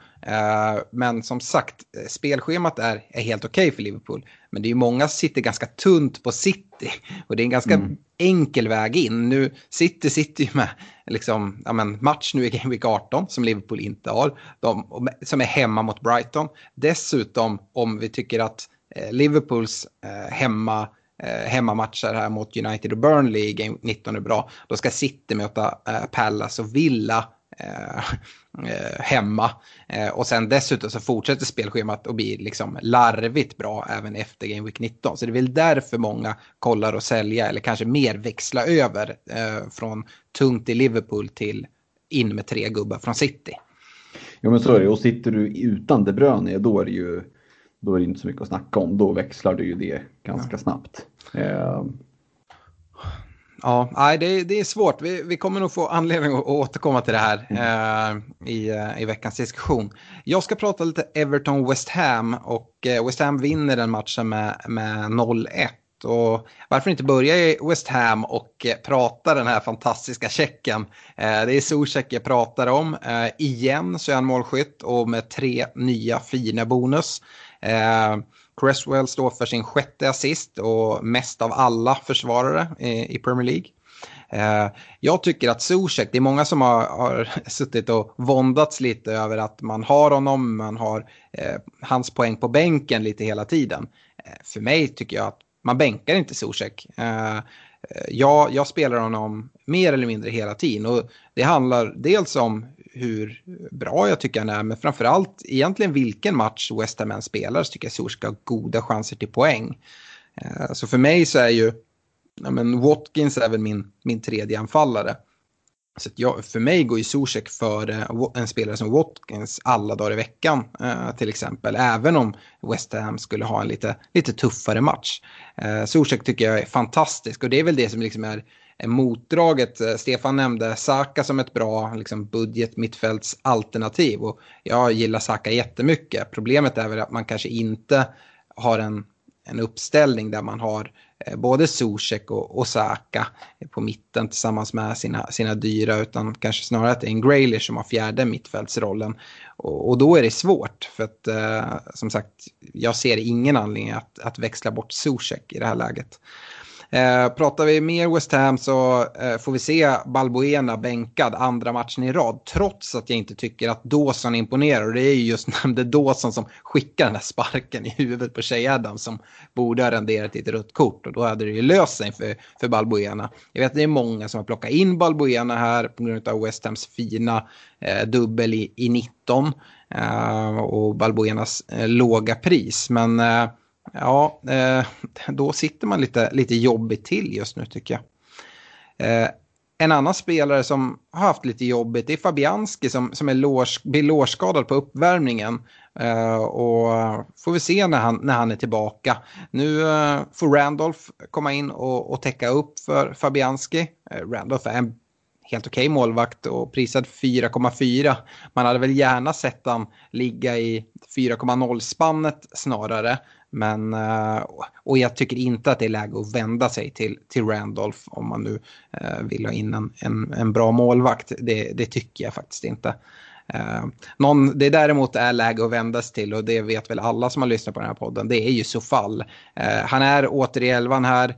men som sagt, spelschemat är, är helt okej okay för Liverpool. Men det är många som sitter ganska tunt på City och det är en ganska mm. enkel väg in. Nu City sitter ju med liksom, ja, men, match nu i Game Week 18 som Liverpool inte har, de, som är hemma mot Brighton. Dessutom om vi tycker att eh, Liverpools eh, hemma eh, hemmamatcher här mot United och Burnley i Game 19 är bra. Då ska City möta eh, Palace och Villa hemma. Eh, och sen dessutom så fortsätter spelschemat att bli liksom larvigt bra även efter Game Week 19. Så det är väl därför många kollar och sälja eller kanske mer växla över eh, från tungt i Liverpool till in med tre gubbar från City. Ja men så är det och sitter du utan De Bruyne då är det ju då är det inte så mycket att snacka om. Då växlar du ju det ganska ja. snabbt. Ja, nej, det, det är svårt. Vi, vi, kommer nog få anledning att återkomma till det här eh, i, eh, i veckans diskussion. Jag ska prata lite Everton-West Ham och eh, West Ham vinner den matchen med, med 0-1. Och varför inte börja i West Ham och eh, prata den här fantastiska checken. Det är Zuzek jag pratar om. Igen så är han målskytt och med tre nya fina bonus. Cresswell står för sin sjätte assist och mest av alla försvarare i Premier League. Eh, jag tycker att Zuzek, det är många som har, har [laughs] suttit och våndats lite över att man har honom, man har eh, hans poäng på bänken lite hela tiden. Eh, för mig tycker jag att man bänkar inte Zuzek. Eh, eh, jag, jag spelar honom mer eller mindre hela tiden och det handlar dels om hur bra jag tycker han är, men framförallt egentligen vilken match West Ham än spelar så tycker jag Zuzek har goda chanser till poäng. Eh, så för mig så är ju ja, men Watkins är väl min, min tredje anfallare. Så jag, för mig går ju Zuzek före en spelare som Watkins alla dagar i veckan eh, till exempel. Även om West Ham skulle ha en lite, lite tuffare match. Eh, Zuzek tycker jag är fantastisk och det är väl det som liksom är motdraget. Stefan nämnde Saka som ett bra liksom, budget mittfältsalternativ och jag gillar Saka jättemycket. Problemet är väl att man kanske inte har en, en uppställning där man har Eh, både Zuzek och, och Saka på mitten tillsammans med sina, sina dyra utan kanske snarare att det är en Graylish som har fjärde mittfältsrollen. Och, och då är det svårt för att eh, som sagt jag ser ingen anledning att, att växla bort Zuzek i det här läget. Eh, pratar vi mer West Ham så eh, får vi se Balbuena bänkad andra matchen i rad. Trots att jag inte tycker att Dawson imponerar. Och det är ju just [laughs] nämnde Dawson som skickar den här sparken i huvudet på Shea Adams som borde ha renderat i ett rött kort. Och då hade det ju löst sig för, för Balbuena. Jag vet att det är många som har plockat in Balbuena här på grund av West Hams fina eh, dubbel i, i 19. Eh, och Balbuenas eh, låga pris. Men eh, ja, eh, då sitter man lite, lite jobbigt till just nu tycker jag. Eh, en annan spelare som har haft lite jobbigt är Fabianski som, som är lårs, blir lårskadad på uppvärmningen. Uh, och får vi se när han, när han är tillbaka. Nu uh, får Randolph komma in och, och täcka upp för Fabianski. Uh, Randolph är en helt okej okay målvakt och prisad 4,4. Man hade väl gärna sett han ligga i 4,0-spannet snarare. Men, eh, och jag tycker inte att det är läge att vända sig till, till Randolph om man nu eh, vill ha in en, en, en bra målvakt. Det, det, tycker jag faktiskt inte. Eh, någon, det däremot är läge att vändas till och det vet väl alla som har lyssnat på den här podden. Det är ju Sofall. Han är åter i elvan här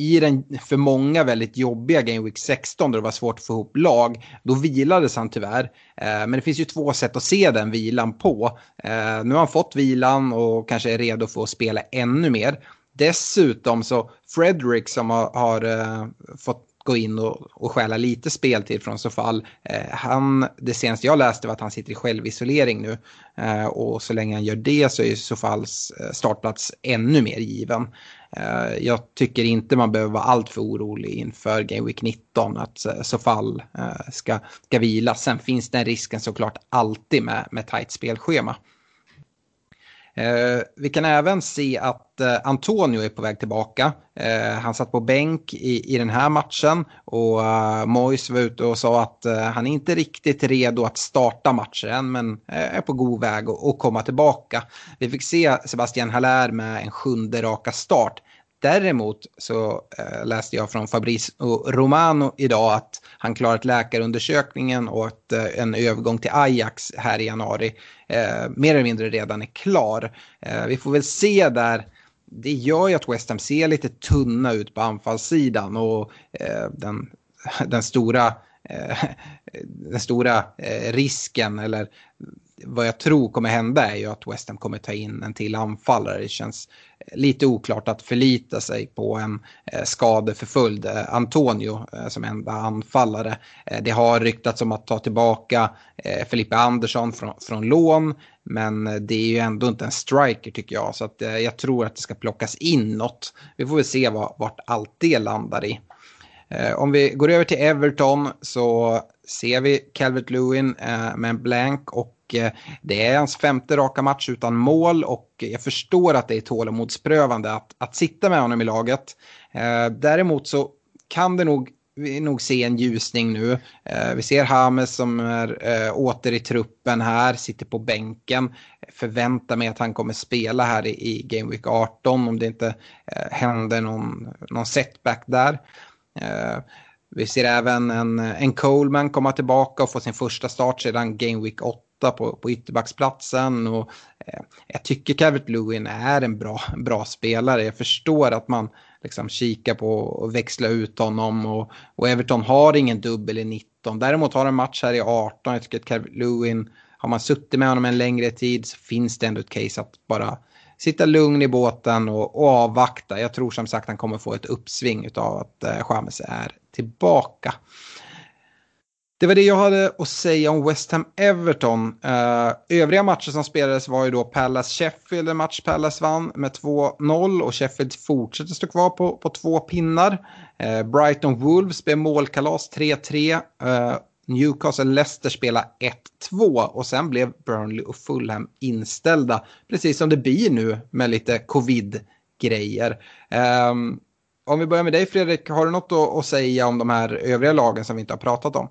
i den för många väldigt jobbiga Game Week 16 då det var svårt att få ihop lag, då vilades han tyvärr. Eh, men det finns ju två sätt att se den vilan på. Eh, nu har han fått vilan och kanske är redo för att spela ännu mer. Dessutom så Fredrik som har, har eh, fått gå in och, och stjäla lite speltid från Sofall. Eh, han, det senaste jag läste var att han sitter i självisolering nu. Eh, och så länge han gör det så är Sofalls startplats ännu mer given. Eh, jag tycker inte man behöver vara alltför orolig inför Game Week 19 att så fall eh, ska, ska vila. Sen finns den risken såklart alltid med, med tajt spelschema. Eh, vi kan även se att eh, Antonio är på väg tillbaka. Eh, han satt på bänk i, i den här matchen och eh, Mois var ute och sa att eh, han är inte riktigt redo att starta matchen än men eh, är på god väg att komma tillbaka. Vi fick se Sebastian Haller med en sjunde raka start. Däremot så eh, läste jag från Fabrice Romano idag att han klarat läkarundersökningen och att eh, en övergång till Ajax här i januari eh, mer eller mindre redan är klar. Eh, vi får väl se där. Det gör ju att West Ham ser lite tunna ut på anfallssidan och eh, den, [laughs] den stora, eh, Eh, [laughs] den stora eh, risken eller vad jag tror kommer hända är ju att West Ham kommer ta in en till anfallare. Det känns eh, lite oklart att förlita sig på en skadeförföljd Antonio som enda anfallare. Det har ryktats om att ta tillbaka Felipe Andersson från, från lån. Men det är ju ändå inte en striker tycker jag. Så att, jag tror att det ska plockas in något. Vi får väl se vad, vart allt det landar i. Eh, om vi går över till Everton så ser vi Calvert Lewin eh, med en blank och Eh, det är hans femte raka match utan mål och jag förstår att det är tålamodsprövande att, att sitta med honom i laget. Eh, däremot så kan det nog vi nog se en ljusning nu. Eh, vi ser Hames som är eh, åter i truppen här, sitter på bänken. Förväntar mig att han kommer spela här i, Game Week 18 om det inte eh, händer någon, någon setback där. Eh, vi ser även en, en Coleman komma tillbaka och få sin första start sedan Game Week 8 på, på ytterbacksplatsen. Och, eh, jag tycker Calvert Lewin är en bra, bra spelare. Jag förstår att man liksom kikar på att växla ut honom. Och, och Everton har ingen dubbel i 19. Däremot har en match här i 18. Jag tycker att Calvert Lewin, har man suttit med honom en längre tid så finns det ändå ett case att bara sitta lugn i båten och, och avvakta. Jag tror som sagt att han kommer få ett uppsving av att eh, James är tillbaka. Det var det jag hade att säga om West Ham Everton. Uh, övriga matcher som spelades var ju då Palace Sheffield, en match Palace vann med 2-0 och Sheffield fortsätter stå kvar på, på två pinnar. Uh, Brighton Wolves blev målkalas 3-3. Newcastle Leicester spelade 1-2 och sen blev Burnley och Fulham inställda. Precis som det blir nu med lite covid-grejer. Um, om vi börjar med dig Fredrik, har du något att, säga om de här övriga lagen som vi inte har pratat om?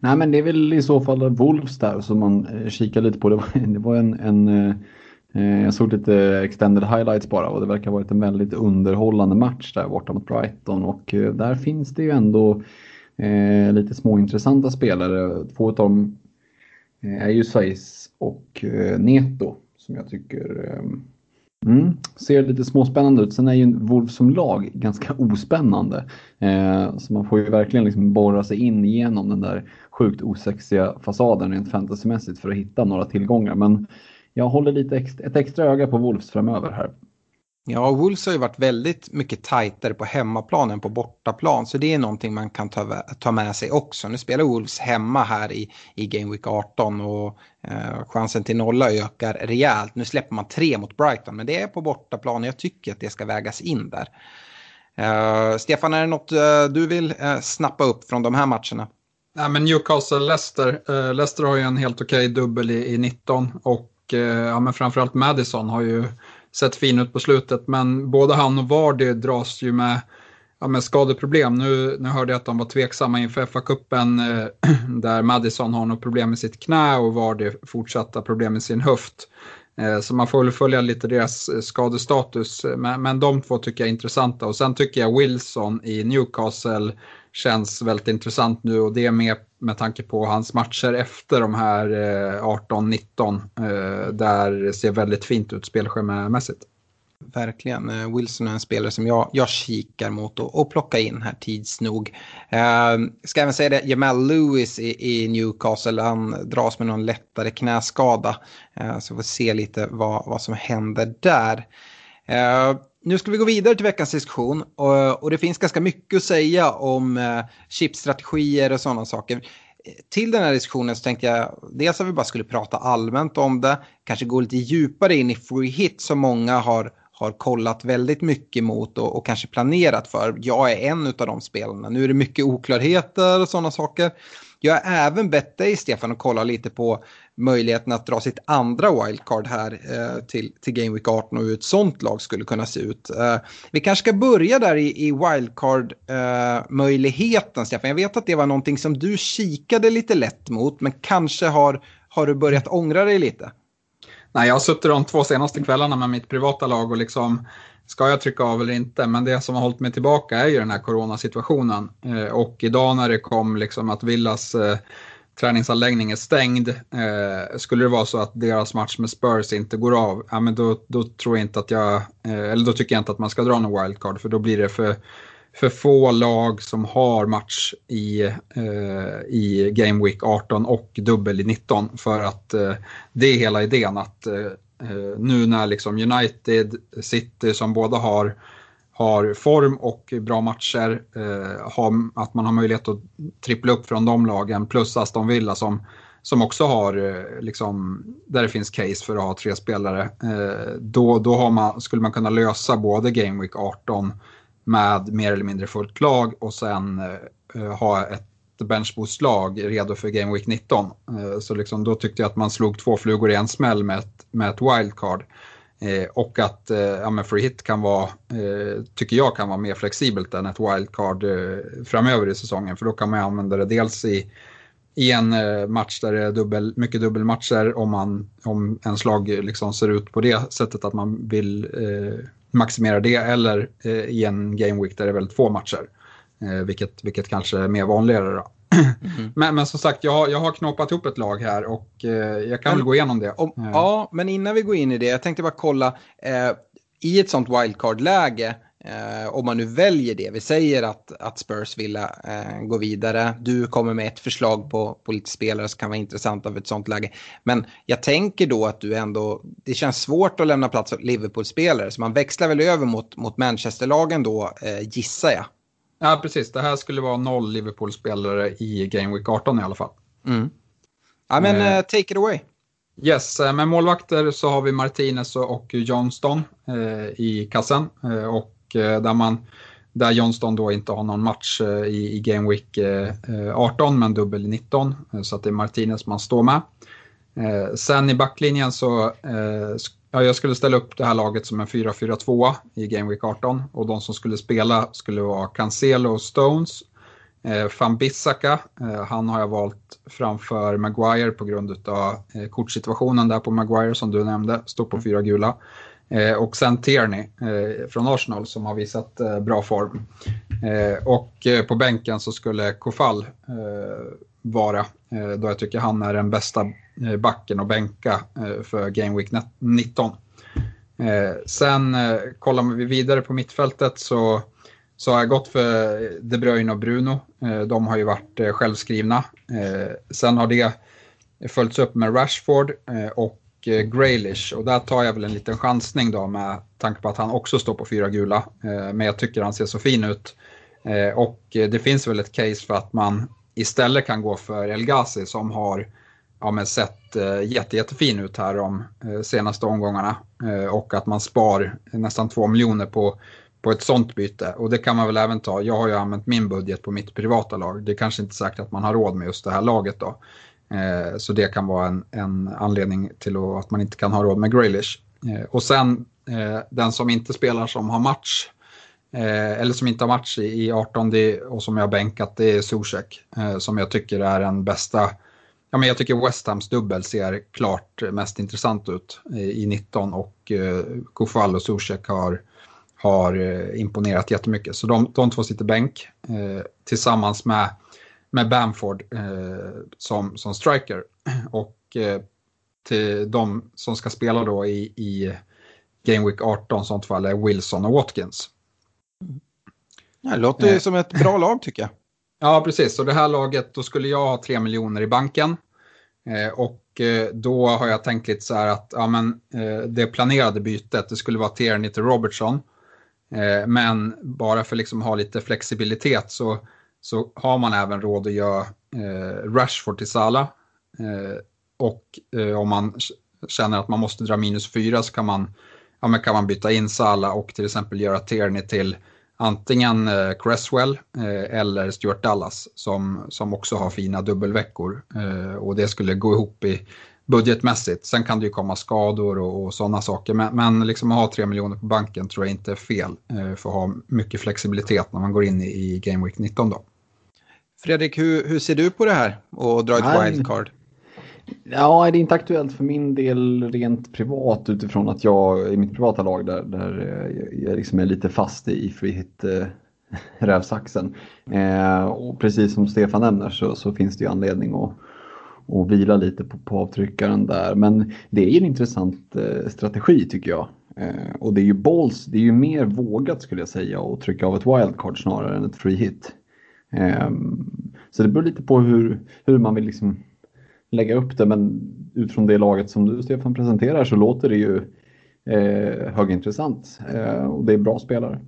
Nej, men det är väl i så fall Wolves där som man eh, kikar lite på. Det var, det var en, en eh, jag såg lite extended highlights bara och det verkar ha varit en väldigt underhållande match där borta mot Brighton och eh, där finns det ju ändå eh, lite småintressanta spelare. Två av dem eh, är ju Saiz och eh, Neto som jag tycker eh, Mm, ser lite småspännande ut. Sen är ju Wolves som lag ganska [laughs] ospännande. Eh, så man får ju verkligen liksom borra sig in genom den där sjukt osexiga fasaden rent fantasymässigt för att hitta några tillgångar. Men jag håller lite ex ett extra öga på Wolves framöver här. Ja, Wolves har ju varit väldigt mycket tajtare på hemmaplan än på bortaplan. Så det är någonting man kan ta, ta med sig också. Nu spelar Wolves hemma här i, i Game Week 18 och eh, chansen till nolla ökar rejält. Nu släpper man tre mot Brighton, men det är på bortaplan och jag tycker att det ska vägas in där. Eh, Stefan, är det något eh, du vill eh, snappa upp från de här matcherna? Nej, men Newcastle-Leicester. Eh, Leicester har ju en helt okej okay dubbel i, i 19 och eh, ja, men framförallt Madison har ju sett fin ut på slutet. Men både han och Vardy dras ju med, ja, med skadeproblem. Nu, nu hörde jag att de var tveksamma inför FA-cupen eh, [clears throat] där Madison har något problem med sitt knä och Vardy fortsatta problem med sin höft. Eh, så man får väl följa lite deras eh, skadestatus. Eh, men, men de två tycker jag är intressanta. Och sen tycker jag Wilson i Newcastle känns väldigt intressant nu och det är med, med tanke på hans matcher efter de här eh, 18-19 eh, där ser väldigt fint ut spelschemamässigt. Verkligen. Eh, Wilson är en spelare som jag, jag kikar mot och, och plockar in här tids nog. Eh, ska även säga det, Jamal Lewis i, i, Newcastle, han dras med någon lättare knäskada. Eh, så vi får se lite vad, vad som händer där. Eh, nu ska vi gå vidare till veckans diskussion och, och det finns ganska mycket att säga om eh, chipstrategier och sådana saker. Till den här diskussionen så tänkte jag dels att vi bara skulle prata allmänt om det, kanske gå lite djupare in i free hit som många har, har kollat väldigt mycket mot och, och kanske planerat för. Jag är en av de spelarna. Nu är det mycket oklarheter och sådana saker. Jag har även bett dig Stefan att kolla lite på möjligheten att dra sitt andra wildcard här eh, till, till Game Week 18 och hur ett sånt lag skulle kunna se ut. Eh, vi kanske ska börja där i, i wildcard-möjligheten, eh, Stefan. Jag vet att det var någonting som du kikade lite lätt mot, men kanske har, har du börjat ångra dig lite? Nej, jag har suttit de två senaste kvällarna med mitt privata lag och liksom ska jag trycka av eller inte? Men det som har hållit mig tillbaka är ju den här coronasituationen. Eh, och idag när det kom liksom att Villas eh, träningsanläggning är stängd. Eh, skulle det vara så att deras match med Spurs inte går av, ja, men då, då tror jag inte att jag, eh, eller då tycker jag inte att man ska dra någon wildcard för då blir det för, för få lag som har match i, eh, i Game Week 18 och dubbel i 19 för att eh, det är hela idén att eh, eh nu när liksom United, City som båda har har form och bra matcher, eh, har, att man har möjlighet att trippla upp från de lagen plus Aston Villa som, som också har, eh, liksom, där det finns case för att ha tre spelare. Eh, då då har man, skulle man kunna lösa både Game Week 18 med mer eller mindre fullt lag och sen eh, eh ha ett benchboostlag redo för Game Week 19. Eh, så liksom, då tyckte jag att man slog två flugor i en smäll med ett, med ett wildcard. Eh, och att eh, ja, men free hit kan vara, eh, tycker jag kan vara mer flexibelt än ett wildcard eh, framöver i säsongen. För då kan man använda det dels i, i en eh, match där det är dubbel, mycket dubbelmatcher om, man, om ens lag eh, liksom ser ut på det sättet att man vill eh, maximera det. Eller eh, i en game week där det är väldigt få matcher. Eh, vilket, vilket kanske är mer vanligare. Då. Mm. [clears throat] Men, men som sagt, jag, jag har knoppat ihop ett lag här och eh, jag kan men, väl gå igenom det. Om, ja, men innan vi går in i det, jag tänkte bara kolla. Eh, I ett sånt wildcard-läge, Eh, om man nu väljer det, vi säger att, att Spurs vill eh, gå vidare. Du kommer med ett förslag på, på lite spelare som kan vara intressanta för ett sånt läge. Men jag tänker då att du ändå, det känns svårt att lämna plats åt Liverpool-spelare. Så man växlar väl över mot, mot Manchester-lagen då, eh, gissar jag. Ja, precis. Det här skulle vara noll Liverpool-spelare i Game Week 18 i alla fall. Mm. Ja, men uh, take it away. Yes, eh, med målvakter så har vi Martinez och Johnston eh, i kassen. Eh, och eh, där, man, där Johnston då inte har någon match eh, i, i Game Week 18 men dubbel 19. så att det är Martinez man står med. sen i backlinjen så ja, jag skulle ställa upp det här laget som en 4-4-2 i Game Week 18 och de som skulle spela skulle vara Cancelo och Stones Eh, Van Bissaka, eh, han har jag valt framför Maguire på grund av eh, kortsituationen där på Maguire som du nämnde, står på fyra gula. Eh, och sen Tierney eh, från Arsenal som har visat eh, bra form. Eh, och eh, på bänken så skulle Kofall eh, vara, eh, då jag tycker han är den bästa Eh, backen och bänka eh, för Game Week 19. Eh, sen kollar vi vidare på mittfältet så så har jag gått för De Bruyne och Bruno. De har ju varit självskrivna. Sen har det följts upp med Rashford och Graylish och där tar jag väl en liten chansning då med tanke på att han också står på fyra gula. Men jag tycker han ser så fin ut. Och det finns väl ett case för att man istället kan gå för El Ghazi som har ja, men sett eh, jätte, jättefin ut här de eh, senaste omgångarna. Eh, och att man spar nästan 2 miljoner på på ett sånt byte. Och det kan man väl även ta. Jag har ju använt min budget på mitt privata lag. Det är kanske inte säkert att man har råd med just det här laget då. Eh, så det kan vara en, en anledning till att man inte kan ha råd med Graylish. Eh, och sen eh, den som inte spelar som har match, eh, eller som inte har match i, i 18 det, och som jag har bänkat, det är Zuzek. Eh, som jag tycker är den bästa Ja, men jag tycker West Hams dubbel ser klart mest intressant ut i 19 och eh, Kofall och Zuzek har har eh, imponerat jättemycket. Så de, de två sitter bänk eh, tillsammans med, med Bamford eh, som, som striker. [clears throat] Och eh, till de som ska spela då i, i Game Week 18 sånt fall är Wilson och Watkins. Det låter eh. som ett bra lag tycker jag. Ja, precis. Så det här laget, då skulle jag ha 3 miljoner i banken. Eh, och eh, då har jag tänkt lite så här att ja, men, eh, det planerade bytet, det skulle vara Tierney till Robertson. Eh, men bara för liksom att ha lite flexibilitet så, så har man även råd att göra eh, Rashford till Salah. Eh, och eh, om man känner att man måste dra minus fyra så kan man, ja, men kan man byta in Salah och till exempel göra Tierney till antingen Cresswell eller Stuart Dallas som, som också har fina dubbelveckor. och det skulle gå ihop i budgetmässigt. Sen kan det ju komma skador och, och sådana saker. Men, men liksom att ha 3 miljoner på banken tror jag inte är fel eh, för att ha mycket flexibilitet när man går in i, i Game Week 19 då. Fredrik, hur, hur ser du på det här och dra ett Nej. wildcard? Ja, det är inte aktuellt för min del rent privat utifrån att jag i mitt privata lag där, där eh, jag liksom är lite fast i free hit eh, [laughs] rävsaxen. Eh, och precis som Stefan nämner så, så finns det ju anledning att och vila lite på, på avtryckaren där. Men det är ju en intressant eh, strategi tycker jag. Eh, och det är ju balls, det är ju mer vågat skulle jag säga att trycka av ett wildcard snarare än ett free hit. Ehm, så det beror lite på hur, hur man vill liksom lägga upp det men utifrån det laget som du Stefan presenterar så låter det ju eh, högintressant eh, och det är bra spelare.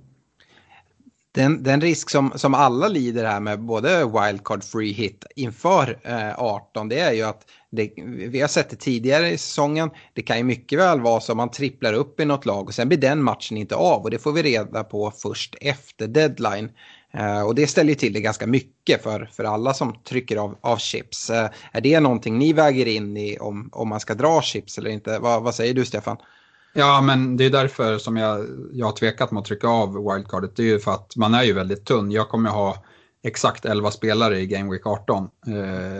Den, den risk som, som alla lider här med både wildcard free hit inför eh, 18 det är ju att det, vi har sett det tidigare i säsongen. Det kan ju mycket väl vara så att man tripplar upp i något lag och sen blir den matchen inte av och det får vi reda på först efter deadline. Eh, och det ställer till det ganska mycket för, för alla som trycker av, av chips. Eh, är det någonting ni väger in i om, om man ska dra chips eller inte? Va, vad säger du Stefan? Ja, men det är därför som jag, jag har tvekat med att trycka av wildcardet. Det är ju för att man är ju väldigt tunn. Jag kommer ha exakt 11 spelare i Game Week 18. Eh,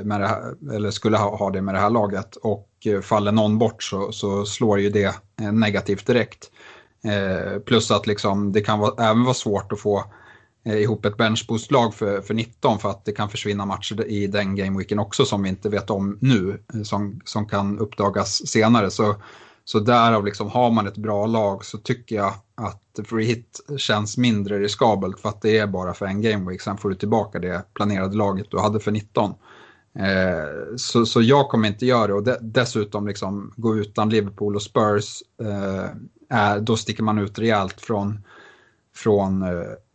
med det här, eller skulle ha, ha det med det här laget. Och eh, faller någon bort så, så slår ju det eh, negativt direkt. Eh, plus att liksom, det kan vara, även vara svårt att få eh, Eh, ihop ett benchboostlag för, för 19 för att det kan försvinna matcher i den gameweeken också som vi inte vet om nu. Eh, som, som kan uppdagas senare. Så Så därav liksom, har man ett bra lag så tycker jag att free hit känns mindre riskabelt för att det är bara för en gameweek. Sen får du tillbaka det planerade laget du hade för 19. Eh, så, så jag kommer inte göra det och de, dessutom liksom gå utan Liverpool och Spurs. Eh, är, då sticker man ut rejält från, från, eh,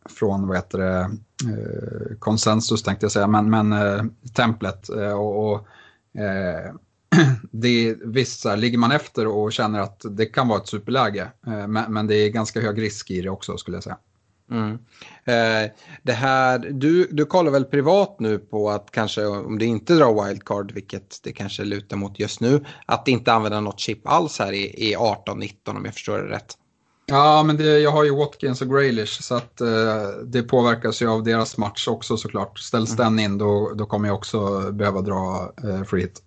från vad heter det, eh, konsensus tänkte jag säga, men, men eh, templet. Eh, och, och [clears throat] det, visst, här, ligger man efter och känner att det kan vara ett superläge, men, men det är ganska hög risk i det också skulle jag säga. Mm. Eh, det här, du, du kollar väl privat nu på att kanske om du inte drar wildcard, vilket det kanske lutar mot just nu, att inte använda något chip alls här i, i 18-19 om jag förstår det rätt. Ja, men det, jag har ju Watkins och Graylish så att eh, det påverkas ju av deras match också såklart. Ställs mm. den in då, då kommer jag också behöva dra eh, free hit.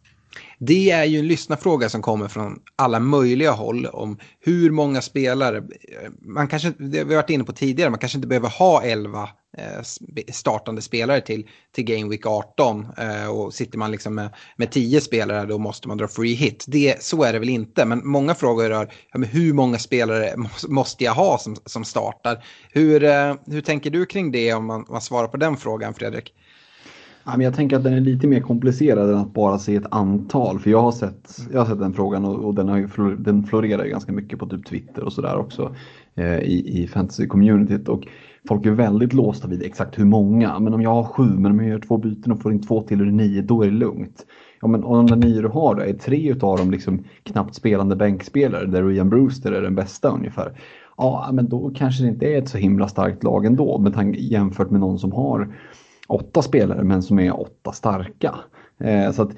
Det är ju en lyssnarfråga som kommer från alla möjliga håll om hur många spelare, eh, man kanske, det har vi varit inne på tidigare, man kanske inte behöver ha 11 eh, startande spelare till, till Game Week 18 eh, och sitter man liksom med, med 10 spelare då måste man dra free hit. Det, så är det väl inte, men många frågor rör ja, men hur många spelare [laughs] måste jag ha som, som startar. Hur, hur tänker du kring det om man, man svarar på den frågan Fredrik? Jag tänker att den är lite mer komplicerad än att bara se ett antal. För jag har sett, jag har sett den frågan och, och den, har, den florerar ganska mycket på typ Twitter och sådär också eh, i, i fantasy-communityt. Och folk är väldigt låsta vid exakt hur många. Men om jag har sju, men om jag gör två byten och får in två till och nio, då är det lugnt. Ja, men om de nio du har då, är tre utav dem liksom knappt spelande bänkspelare där Ian Brewster är den bästa ungefär. Ja, men då kanske det inte är ett så himla starkt lag ändå med jämfört med någon som har åtta spelare men som är åtta starka. Eh, så att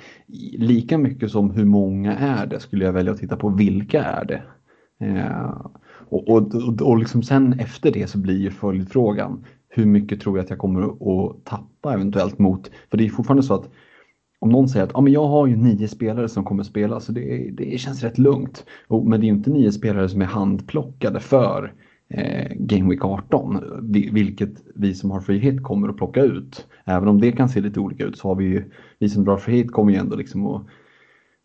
lika mycket som hur många är det skulle jag välja att titta på vilka är det. Eh, och, och, och liksom sen efter det så blir ju följdfrågan hur mycket tror jag att jag kommer att tappa eventuellt mot, för det är fortfarande så att om någon säger att ah, men jag har ju nio spelare som kommer att spela så det, det känns rätt lugnt. Och, men det är ju inte nio spelare som är handplockade för eh, Game Week 18, vilket vi som har free hit kommer att plocka ut. Även om det kan se lite olika ut så har vi ju, vi som drar free hit kommer ju ändå liksom att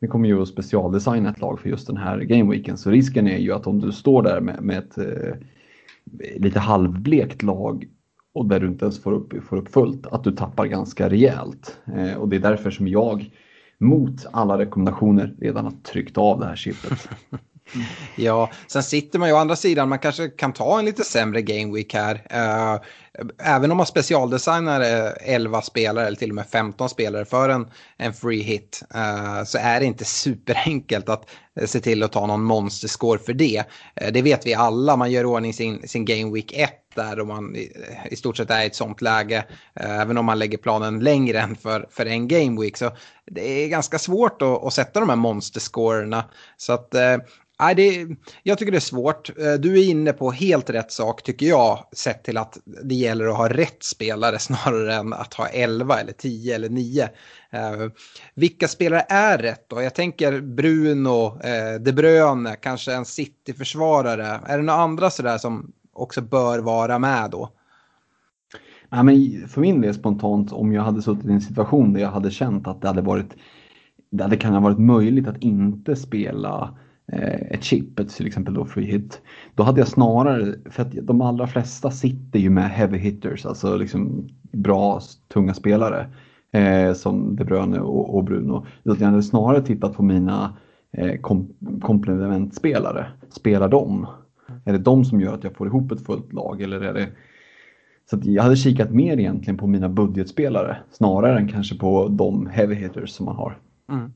vi kommer ju att specialdesigna ett lag för just den här gameweeken. Så risken är ju att om du står där med, med ett eh, lite halvblekt lag och där du inte ens får upp, får upp fullt, att du tappar ganska rejält. Eh, och det är därför som jag mot alla rekommendationer redan har tryckt av det här chippet. [laughs] Mm. Ja, sen sitter man ju å andra sidan, man kanske kan ta en lite sämre game week här. Uh, även om man specialdesignar eh, 11 spelare eller till och med 15 spelare för en, en free hit uh, så är det inte superenkelt att se till att ta någon monsterscore för det. Uh, det vet vi alla, man gör ordning sin, sin game week 1 där och man i, i, stort sett är i ett sånt läge. även om man lägger planen längre än för, för en game week. Så det är ganska svårt att, att sätta de här monsterscorerna. Så att Nej, det, jag tycker det är svårt. Eh, du är inne på helt rätt sak tycker jag. Sett till att det gäller att ha rätt spelare [laughs] snarare än att ha 11 eller 10 eller 9. Uh, eh, vilka spelare är rätt då? Jag tänker Bruno, uh, De Bruyne, kanske en City-försvarare. Är det några andra sådär som också bör vara med då? Nej, men för min del spontant, om jag hade suttit i en situation där jag hade känt att det hade varit det hade kan ha varit möjligt att inte spela Eh, ett chip, till exempel då free hit. Då hade jag snarare, för att de allra flesta sitter ju med heavy hitters, alltså liksom bra tunga spelare eh, som De Bruyne och, och Bruno. Jag hade snarare tittat på mina eh, kom, komplementspelare. Spelar de? Är det de som gör att jag får ihop ett fullt lag eller är det så jag hade kikat mer egentligen på mina budgetspelare snarare än kanske på de heavy hitters som man har. Mm.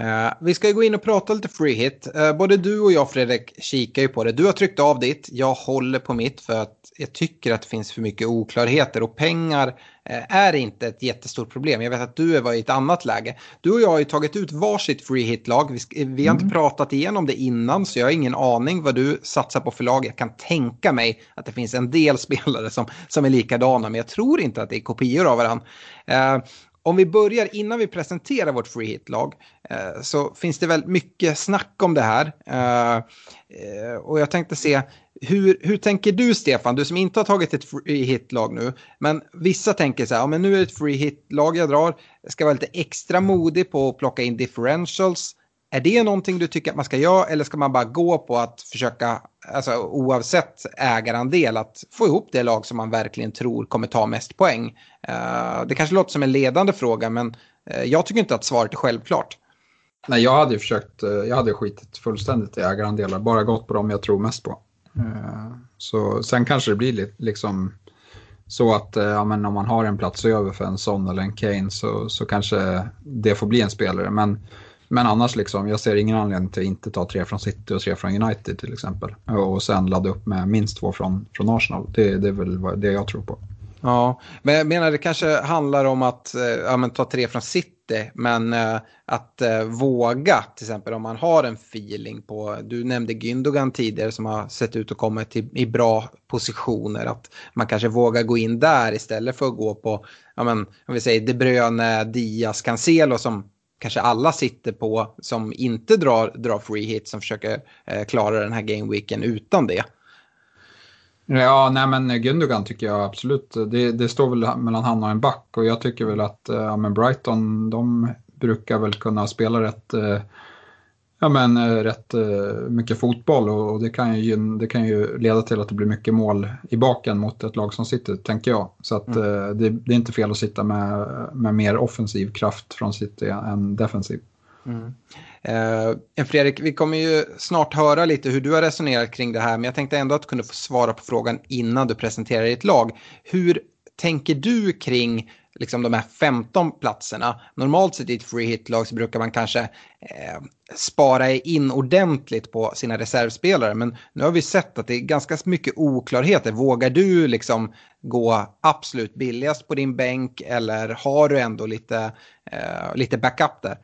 Uh, vi ska gå in och prata lite free hit. Uh, både du och jag Fredrik kikar ju på det. Du har tryckt av ditt, jag håller på mitt för att jag tycker att det finns för mycket oklarheter och pengar uh, är inte ett jättestort problem. Jag vet att du var i ett annat läge. Du och jag har ju tagit ut varsitt free hit-lag. Vi, vi, har mm. inte pratat igenom det innan så jag har ingen aning vad du satsar på för lag. Jag kan tänka mig att det finns en del [laughs] spelare som, som är likadana men jag tror inte att det är kopior av varandra. Om vi börjar innan vi presenterar vårt free hit-lag eh, så finns det väl mycket snack om det här. Eh, eh, och jag tänkte se, hur, hur tänker du Stefan, du som inte har tagit ett free hit-lag nu, men vissa tänker så här, ja, men nu är det ett free hit-lag jag drar, jag ska vara lite extra modig på att plocka in differentials. Är det någonting du tycker att man ska göra eller ska man bara gå på att försöka, alltså oavsett ägarandel, att få ihop det lag som man verkligen tror kommer ta mest poäng? Uh, det kanske låter som en ledande fråga men uh, jag tycker inte att svaret är självklart. Nej, jag hade försökt, uh, jag hade skitit fullständigt i ägarandelar, bara gått på dem jag tror mest på. Så sen kanske det blir liksom så att ja, men om man har en plats över för en sån eller en Kane så, så kanske det får bli en spelare. Men men annars liksom, jag ser ingen anledning till att inte ta tre från City och tre från United till exempel. Och sen ladda upp med minst två från, från Arsenal. Det, det är väl det jag tror på. Ja, men jag menar det kanske handlar om att eh, ja, men, ta tre från City, men eh, att eh, våga, till exempel om man har en feeling på, du nämnde Gündogan tidigare som har sett ut att komma till, i bra positioner, att man kanske vågar gå in där istället för att gå på, ja men, om vi säger De Bruyne, Diaz, Cancelo som kanske alla sitter på som inte drar, drar free hit som försöker eh, klara den här gameweeken utan det. Ja, nej men Gundogan tycker jag absolut. Det, det står väl mellan han och en back och jag tycker väl att eh, ja, men Brighton, de brukar väl kunna spela rätt eh, ja, men, eh, rätt eh, mycket fotboll och det kan, ju, det kan ju leda till att det blir mycket mål i baken mot ett lag som sitter, tänker jag. Så att, mm. Eh, det, det, är inte fel att sitta med, med mer offensiv kraft från City än defensiv. Mm. Eh, Fredrik, vi kommer ju snart höra lite hur du har resonerat kring det här, men jag tänkte ändå att du kunde få svara på frågan innan du presenterar ditt lag. Hur tänker du kring liksom de här 15 platserna. Normalt sett i ett free hit-lag så brukar man kanske eh, spara in ordentligt på sina reservspelare. Men nu har vi sett att det är ganska mycket oklarheter. Vågar du liksom gå absolut billigast på din bänk eller har du ändå lite, eh, lite backup där?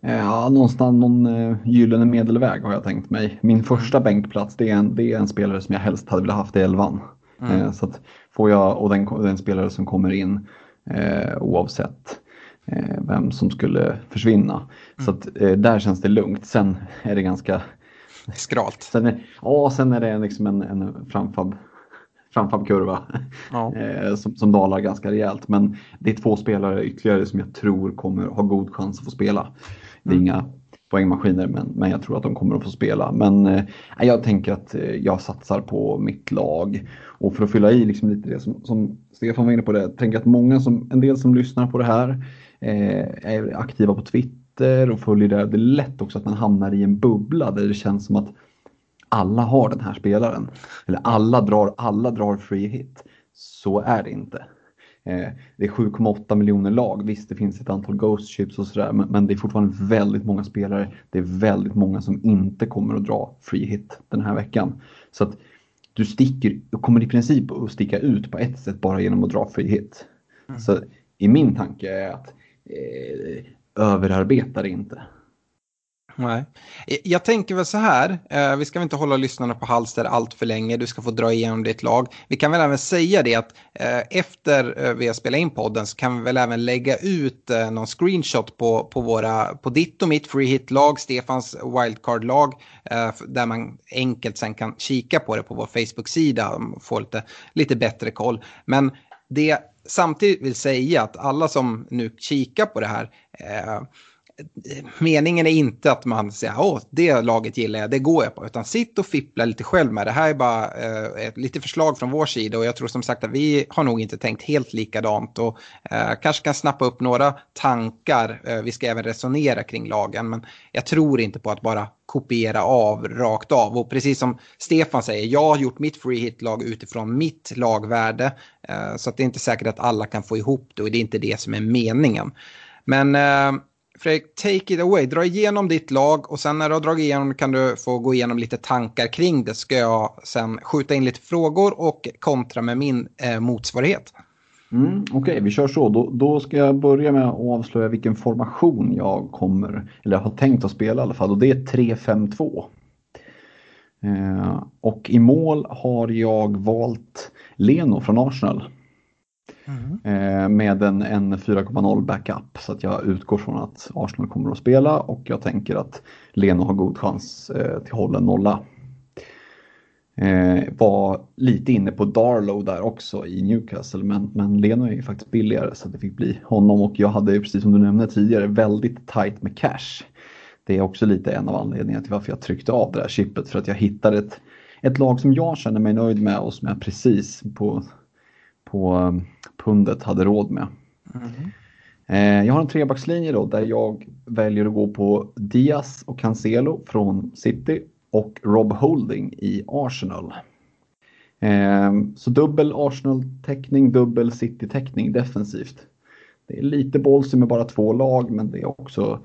Ja, någonstans någon uh, gyllene medelväg har jag tänkt mig. Min första bänkplats det är, en, det är en spelare som jag helst hade velat haft i elvan. Mm. Uh, så att får jag, och den, den spelare som kommer in eh, oavsett eh, vem som skulle försvinna. Mm. Så att, eh, där känns det lugnt. Sen är det ganska skralt. Sen är, ja, sen är det liksom en, en framfab framfabkurva ja. [laughs] eh, som, som dalar ganska rejält. Men det är två spelare ytterligare som jag tror kommer ha god chans att få spela. Det är mm. inga poängmaskiner men, men jag tror att de kommer att få spela. Men eh, jag tänker att eh, jag satsar på mitt lag. Och för att fylla i liksom lite det som, som Stefan var inne på det, jag tänker att många som, en del som lyssnar på det här eh, är aktiva på Twitter och följer det. Det är lätt också att man hamnar i en bubbla där det känns som att alla har den här spelaren. Eller alla drar, alla drar free hit. Så är det inte. Eh, det är 7,8 miljoner lag. Visst, det finns ett antal Ghost Chips och sådär, men, men, det är fortfarande väldigt många spelare. Det är väldigt många som inte kommer att dra free hit den här veckan. Så att du sticker, du kommer i princip att sticka ut på ett sätt bara genom att dra free hit. Mm. Så i min tanke är att eh, överarbeta det inte. Nej. Eh, jag tänker väl så här, eh, vi ska väl inte hålla lyssnarna på halster allt för länge, du ska få dra igenom ditt lag. Vi kan väl även säga det att eh, efter vi har spelat in podden så kan vi väl även lägga ut någon screenshot på, på, våra, på ditt och mitt free hit-lag, Stefans wildcard-lag, där man enkelt sen kan kika på det på vår Facebook-sida och få lite, lite bättre koll. Men det samtidigt vill säga att alla som nu kikar på det här eh, meningen är inte att man säger åh, det laget gillar jag, det går jag på. Utan sitt och fippla lite själv med. Det här är bara eh, ett, lite förslag från vår sida och jag tror som sagt att vi har nog inte tänkt helt likadant. Och eh, kanske kan snappa upp några tankar. Eh, vi ska även resonera kring lagen. Men jag tror inte på att bara kopiera av rakt av. Och precis som Stefan säger, jag har gjort mitt free hit-lag utifrån mitt lagvärde. Eh, så att det är inte säkert att alla kan få ihop det och det är inte det som är meningen. Men eh, Fredrik, take it away. Dra igenom ditt lag och sen när du har dragit igenom kan du få gå igenom lite tankar kring det. Ska jag sen skjuta in lite frågor och kontra med min eh, motsvarighet. Mm, Okej, okay, vi kör så. Då, då, ska jag börja med att avslöja vilken formation jag kommer, eller har tänkt att spela i alla fall. Och det är 3-5-2. Eh, och i mål har jag valt Leno från Arsenal. Mm. Eh, med en, en 4,0 backup så att jag utgår från att Arsenal kommer att spela och jag tänker att Leno har god chans eh, till hålla nolla. Eh, var lite inne på Darlow där också i Newcastle men, men Leno är ju faktiskt billigare så det fick bli honom och jag hade ju precis som du nämnde tidigare väldigt tight med cash. det är också lite en av anledningarna till varför jag tryckte av det här chippet. För att jag hittade ett, ett lag som jag känner mig nöjd med och som jag precis på, på eh, pundet hade råd med. Mm. Jag har en trebackslinje då där jag väljer att gå på Diaz och Cancelo från City och Rob Holding i Arsenal. Eh, så dubbel Arsenal-täckning, dubbel City-täckning defensivt. Det är lite bollsy med bara två lag, men det är också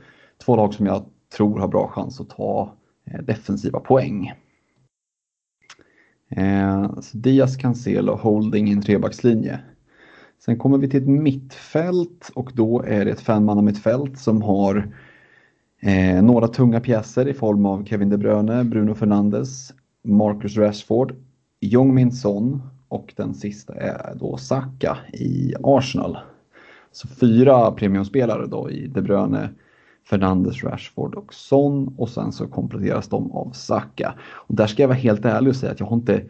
två lag som jag tror har bra chans att ta defensiva poäng. Eh, så Diaz, Cancelo, Holding i en trebackslinje. Sen kommer vi till ett mittfält och då är det ett femmannamittfält som har eh, några tunga pjäser i form av Kevin De Bruyne, Bruno Fernandes, Marcus Rashford, Jong Min Son och den sista är då Saka i Arsenal. Så fyra premiumspelare då i De Bruyne, Fernandes, Rashford och Son och sen så kompletteras de av Saka. Och där ska jag vara helt ärlig och säga att jag har inte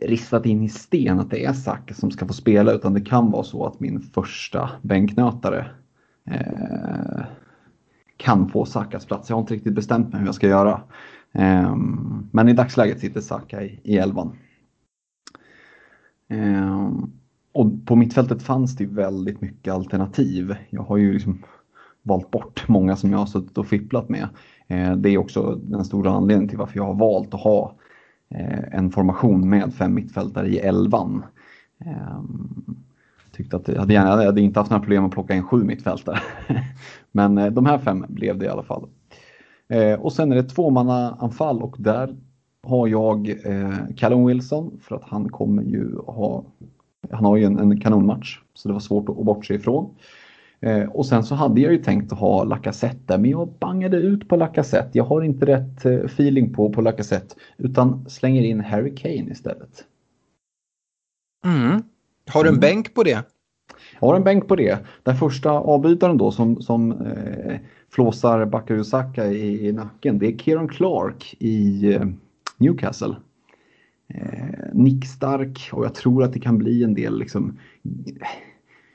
ristat in i sten att det är Saka som ska få spela utan det kan vara så att min första bänknötare eh, kan få Sakas plats. Jag har inte riktigt bestämt mig hur jag ska göra. Eh, men i dagsläget sitter Saka i, i elvan. Eh, och på mittfältet fanns det väldigt mycket alternativ. Jag har ju liksom valt bort många som jag har suttit och fipplat med. Eh, det är också den stora anledningen till varför jag har valt att ha eh, en formation med fem mittfältare i elvan. Ehm, tyckte att jag hade, gärna, jag hade inte haft några problem att plocka in sju mittfältare. [laughs] Men eh, de här fem blev det i alla fall. Eh, och sen är det tvåmannaanfall och där har jag eh, Callum Wilson för att han kommer ju ha, han har ju en, en kanonmatch så det var svårt att, att bortse ifrån. Eh, och sen så hade jag ju tänkt att ha Lacazette där men jag bangade ut på Lacazette. Jag har inte rätt eh, feeling på, på Lacazette utan slänger in Harry Kane istället. Mm. Har du en mm. bänk på det? Jag har en bänk på det. Den första avbytaren då som, som eh, flåsar Bakary Saka i, i nacken det är Kieran Clark i eh, Newcastle. Eh, nickstark och jag tror att det kan bli en del liksom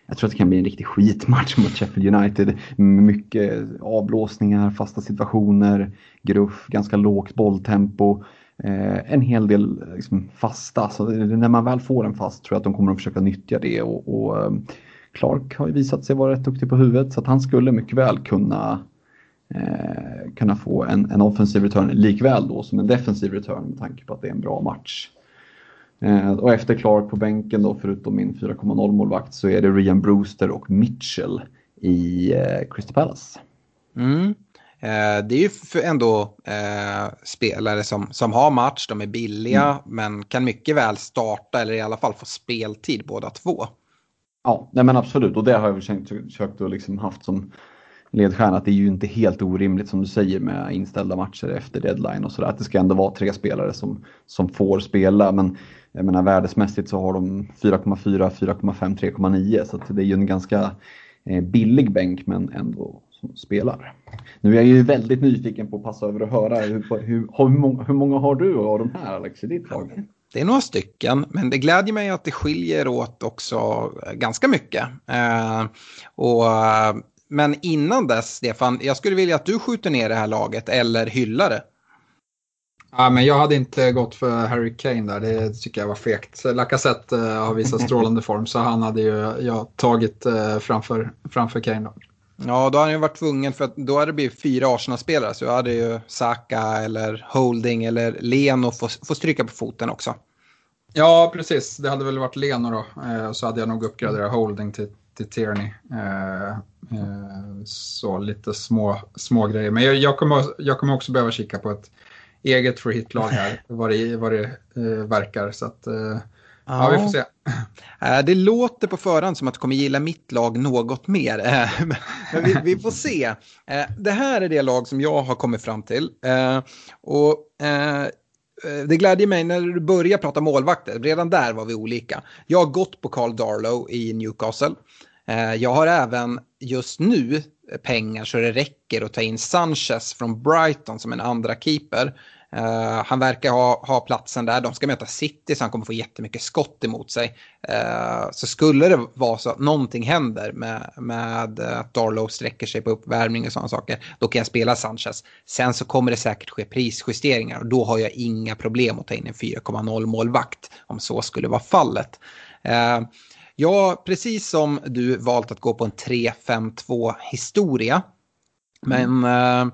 jag tror att det kan bli en riktig skitmatch mot Sheffield United. Mycket avblåsningar, fasta situationer, gruff, ganska lågt bolltempo. Eh, en hel del liksom, fasta, så när man väl får en fast tror jag att de kommer att försöka nyttja det. Och, och eh, Clark har ju visat sig vara rätt duktig på huvudet så att han skulle mycket väl kunna eh, kunna få en, en offensiv return likväl då som en defensiv return med tanke på att det är en bra match. Eh, och efter Clark på bänken då, förutom min 4,0 målvakt, så är det Rian Brewster och Mitchell i eh, Crystal Palace. Mm. Eh, det är ju ändå spelare som, som har match, de är billiga, mm. men kan mycket väl starta eller i alla fall få speltid båda två. Ja, nej men absolut och det har jag försökt att liksom haft som ledstjärna att det är ju inte helt orimligt som du säger med inställda matcher efter deadline och sådär. Att det ska ändå vara tre spelare som, som får spela. Men jag menar värdesmässigt så har de 4,4, 4,5, 3,9 så det är ju en ganska eh, billig bänk men ändå som spelar. Nu är jag ju väldigt nyfiken på att passa över och höra hur, hur, hur, många, hur många har du av de här Alex i ditt lag? Det är några stycken, men det glädjer mig att det skiljer åt också ganska mycket. Eh, och, men innan dess, Stefan, jag skulle vilja att du skjuter ner det här laget eller hyllar det. Ja, men jag hade inte gått för Harry Kane där, det tycker jag var fegt. Lacazette uh, har visat [laughs] strålande form så han hade ju jag tagit uh, framför, framför Kane. Då. Ja, då hade han varit tvungen för att då hade det blivit fyra Arsenal-spelare så då hade ju Saka eller Holding eller Leno få, få stryka på foten också. Ja, precis. Det hade väl varit Leno då. Eh, så hade jag nog uppgraderat Holding till, till Tierney. Eh, eh, så lite små, små grejer. Men jag, jag, kommer, jag kommer också behöva kika på ett eget för hitlag här, [laughs] vad det, vad det eh, verkar. Så att, eh, ja. vi får se. Eh, det låter på förhand som att du kommer gilla mitt lag något mer. Eh, [laughs] men vi, vi, får se. Det här är det lag som jag har kommit fram till. Och det glädjer mig när du börjar prata målvakter. Redan där var vi olika. Jag har gått på Carl Darlow i Newcastle. Eh, jag har även just nu pengar så det räcker att ta in Sanchez från Brighton som en andra keeper. Uh, han verkar ha, ha platsen där. De ska möta City så han kommer få jättemycket skott emot sig. Uh, så skulle det vara så att någonting händer med, med att Darlow sträcker sig på uppvärmning och sådana saker. Då kan jag spela Sanchez. Sen så kommer det säkert ske prisjusteringar och då har jag inga problem att ta in en 4,0 målvakt om så skulle vara fallet. Uh, jag precis som du valt att gå på en 3-5-2 historia. Men mm.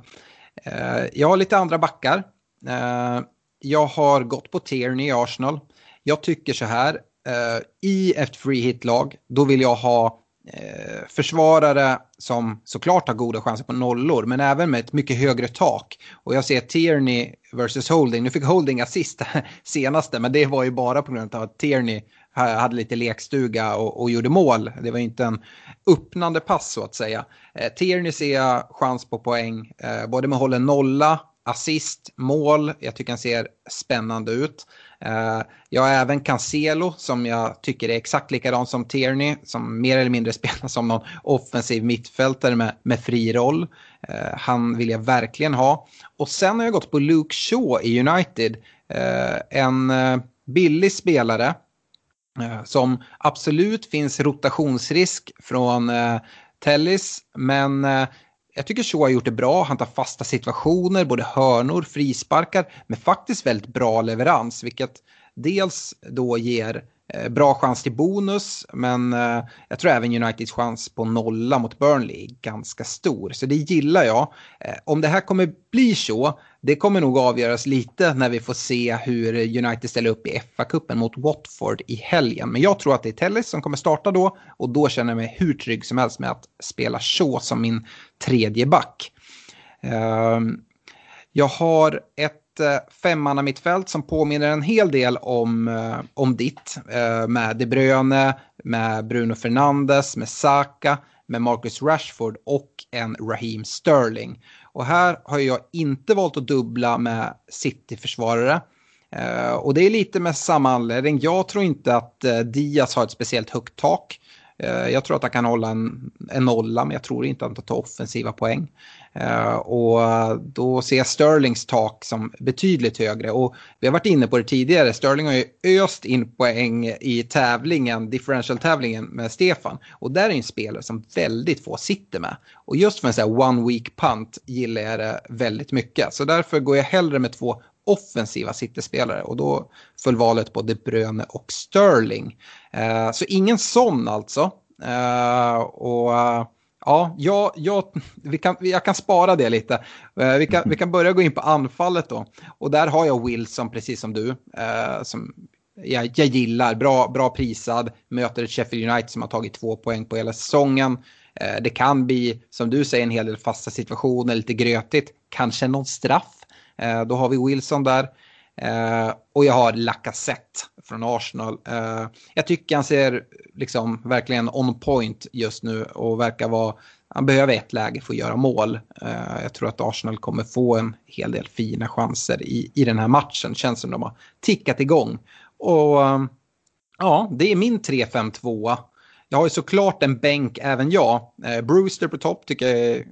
jag har lite andra backar. Eh, jag har gått på Tierney i Arsenal. Jag tycker så här, eh, i ett free hit-lag, då vill jag ha eh, försvarare som såklart har goda chanser på nollor, men även med ett mycket högre tak. Och jag ser Tierney versus Holding. Nu fick Holding assist [laughs] senaste, men det var ju bara på grund av att Tierney hade lite lekstuga och, och gjorde mål. Det var inte en öppnande pass så att säga. Eh, Tierney ser jag chans på poäng, eh, både med hållen nolla assist, mål. Jag tycker han ser spännande ut. Eh, jag har även Cancelo som jag tycker är exakt likadan som Tierney. Som mer eller mindre [laughs] spelar som någon offensiv mittfältare med, med fri roll. Eh, han vill jag verkligen ha. Och sen har jag gått på Luke Shaw i United. Eh, en eh, billig spelare. Eh, som absolut finns rotationsrisk från eh, Tellis. Men eh, jag tycker Shaw har gjort det bra. Han tar fasta situationer, både hörnor, frisparkar, Men faktiskt väldigt bra leverans, vilket dels då ger eh, bra chans till bonus, men eh, jag tror även Uniteds chans på nolla mot Burnley är ganska stor. Så det gillar jag. Eh, om det här kommer bli så, det kommer nog avgöras lite när vi får se hur United ställer upp i FA-cupen mot Watford i helgen. Men jag tror att det är Tellis som kommer starta då och då känner jag mig hur trygg som helst med att spela så som min tredje back. Ehm, jag har ett eh, femmanna mittfält som påminner en hel del om, eh, om ditt. Eh, med De Bruyne, med Bruno Fernandes, med Saka, med Marcus Rashford och en Raheem Sterling. Och här har jag inte valt att dubbla med City-försvarare. Eh, och det är lite med samma anledning. Jag tror inte att eh, Diaz har ett speciellt högt tak. Eh, jag tror att han kan hålla en, en nolla, men jag tror inte att han tar offensiva poäng. Eh, och då ser jag Sterlings tak som betydligt högre. Och vi har varit inne på det tidigare, Sterling har ju öst in poäng i tävlingen, differential-tävlingen med Stefan. Och där är en spelare som väldigt få sitter med. Och just för en sån här one week punt gillar jag det väldigt mycket. Så därför går jag hellre med två offensiva City-spelare och då föll valet på De Bruyne och Sterling. Eh, så ingen sån alltså. Eh, och eh, Ja, jag, jag, vi kan, jag kan spara det lite. Eh, vi kan, vi kan börja gå in på anfallet då. Och där har jag Wilson, precis som du, eh, som jag, jag gillar. Bra, bra prisad, möter ett Sheffield United som har tagit två poäng på hela säsongen. Eh, det kan bli, som du säger, en hel del fasta situationer, lite grötigt. Kanske någon straff. Eh, då har vi Wilson där. Eh, och jag har Lacazette från Arsenal. Eh, jag tycker han ser liksom verkligen on point just nu och verkar vara, han behöver ett läge för att göra mål. Jag tror att Arsenal kommer få en hel del fina chanser i, i den här matchen. Känns som de har tickat igång. Och ja, det är min 3-5-2. Jag har ju såklart en bänk även jag. Brewster på topp tycker jag är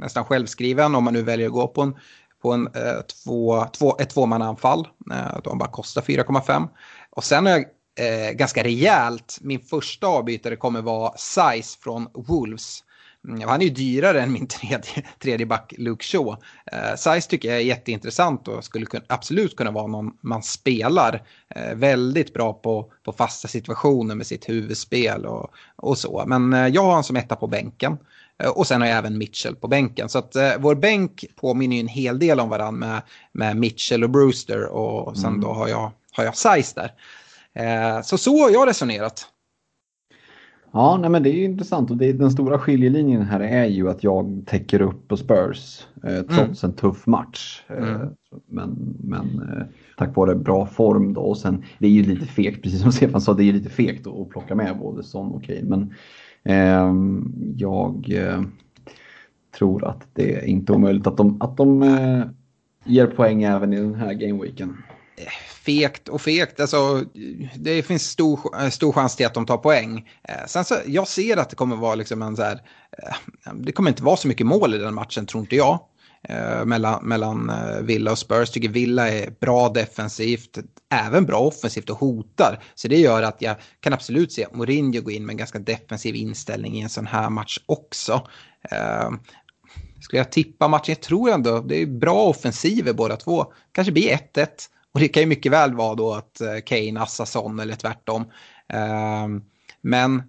nästan självskriven om man nu väljer att gå på en på en, eh, två, två, ett tvåmannaanfall. Eh, de bara kostar 4,5. Och sen har jag eh, ganska rejält, min första avbytare kommer vara Size från Wolves. Mm, han är ju dyrare än min [laughs] tredje, tredje back Luke Shaw. Eh, Size tycker jag är jätteintressant och skulle kun, absolut kunna vara någon man spelar. Eh, väldigt bra på, på fasta situationer med sitt huvudspel och, och så. Men eh, jag har honom som etta på bänken. Eh, och sen har jag även Mitchell på bänken. Så att eh, vår bänk påminner ju en hel del om varandra med, med Mitchell och Brewster. Och sen mm. då har jag, har jag Size där. Eh, så så har jag resonerat. Ja, nej men det är intressant och det, den stora skiljelinjen här är ju att jag täcker upp på Spurs eh, trots mm. en tuff match. Eh, mm. Men, men eh, tack vare bra form då och sen det är ju lite fegt, precis som Stefan sa, det är ju lite fegt att plocka med både Son och Kane. Men Ehm, jag eh, tror att det är inte omöjligt att de, att de eh, ger poäng även i den här gameweeken. Fekt och fekt, alltså det finns stor, eh, stor chans till att de tar poäng. Sen så, jag ser att det kommer vara liksom en så här, det kommer inte vara så mycket mål i den matchen tror inte jag. Eh, mellan, mellan eh, Villa och Spurs. Tycker Villa är bra defensivt, även bra offensivt och hotar. Så det gör att jag kan absolut se Mourinho gå in med en ganska defensiv inställning i en sån här match också. Eh, skulle jag tippa matchen, jag tror ändå det är bra offensiver båda två. Kanske blir 1-1. Och det kan ju mycket väl vara då att eh, Kane assar Son eller tvärtom. Eh, men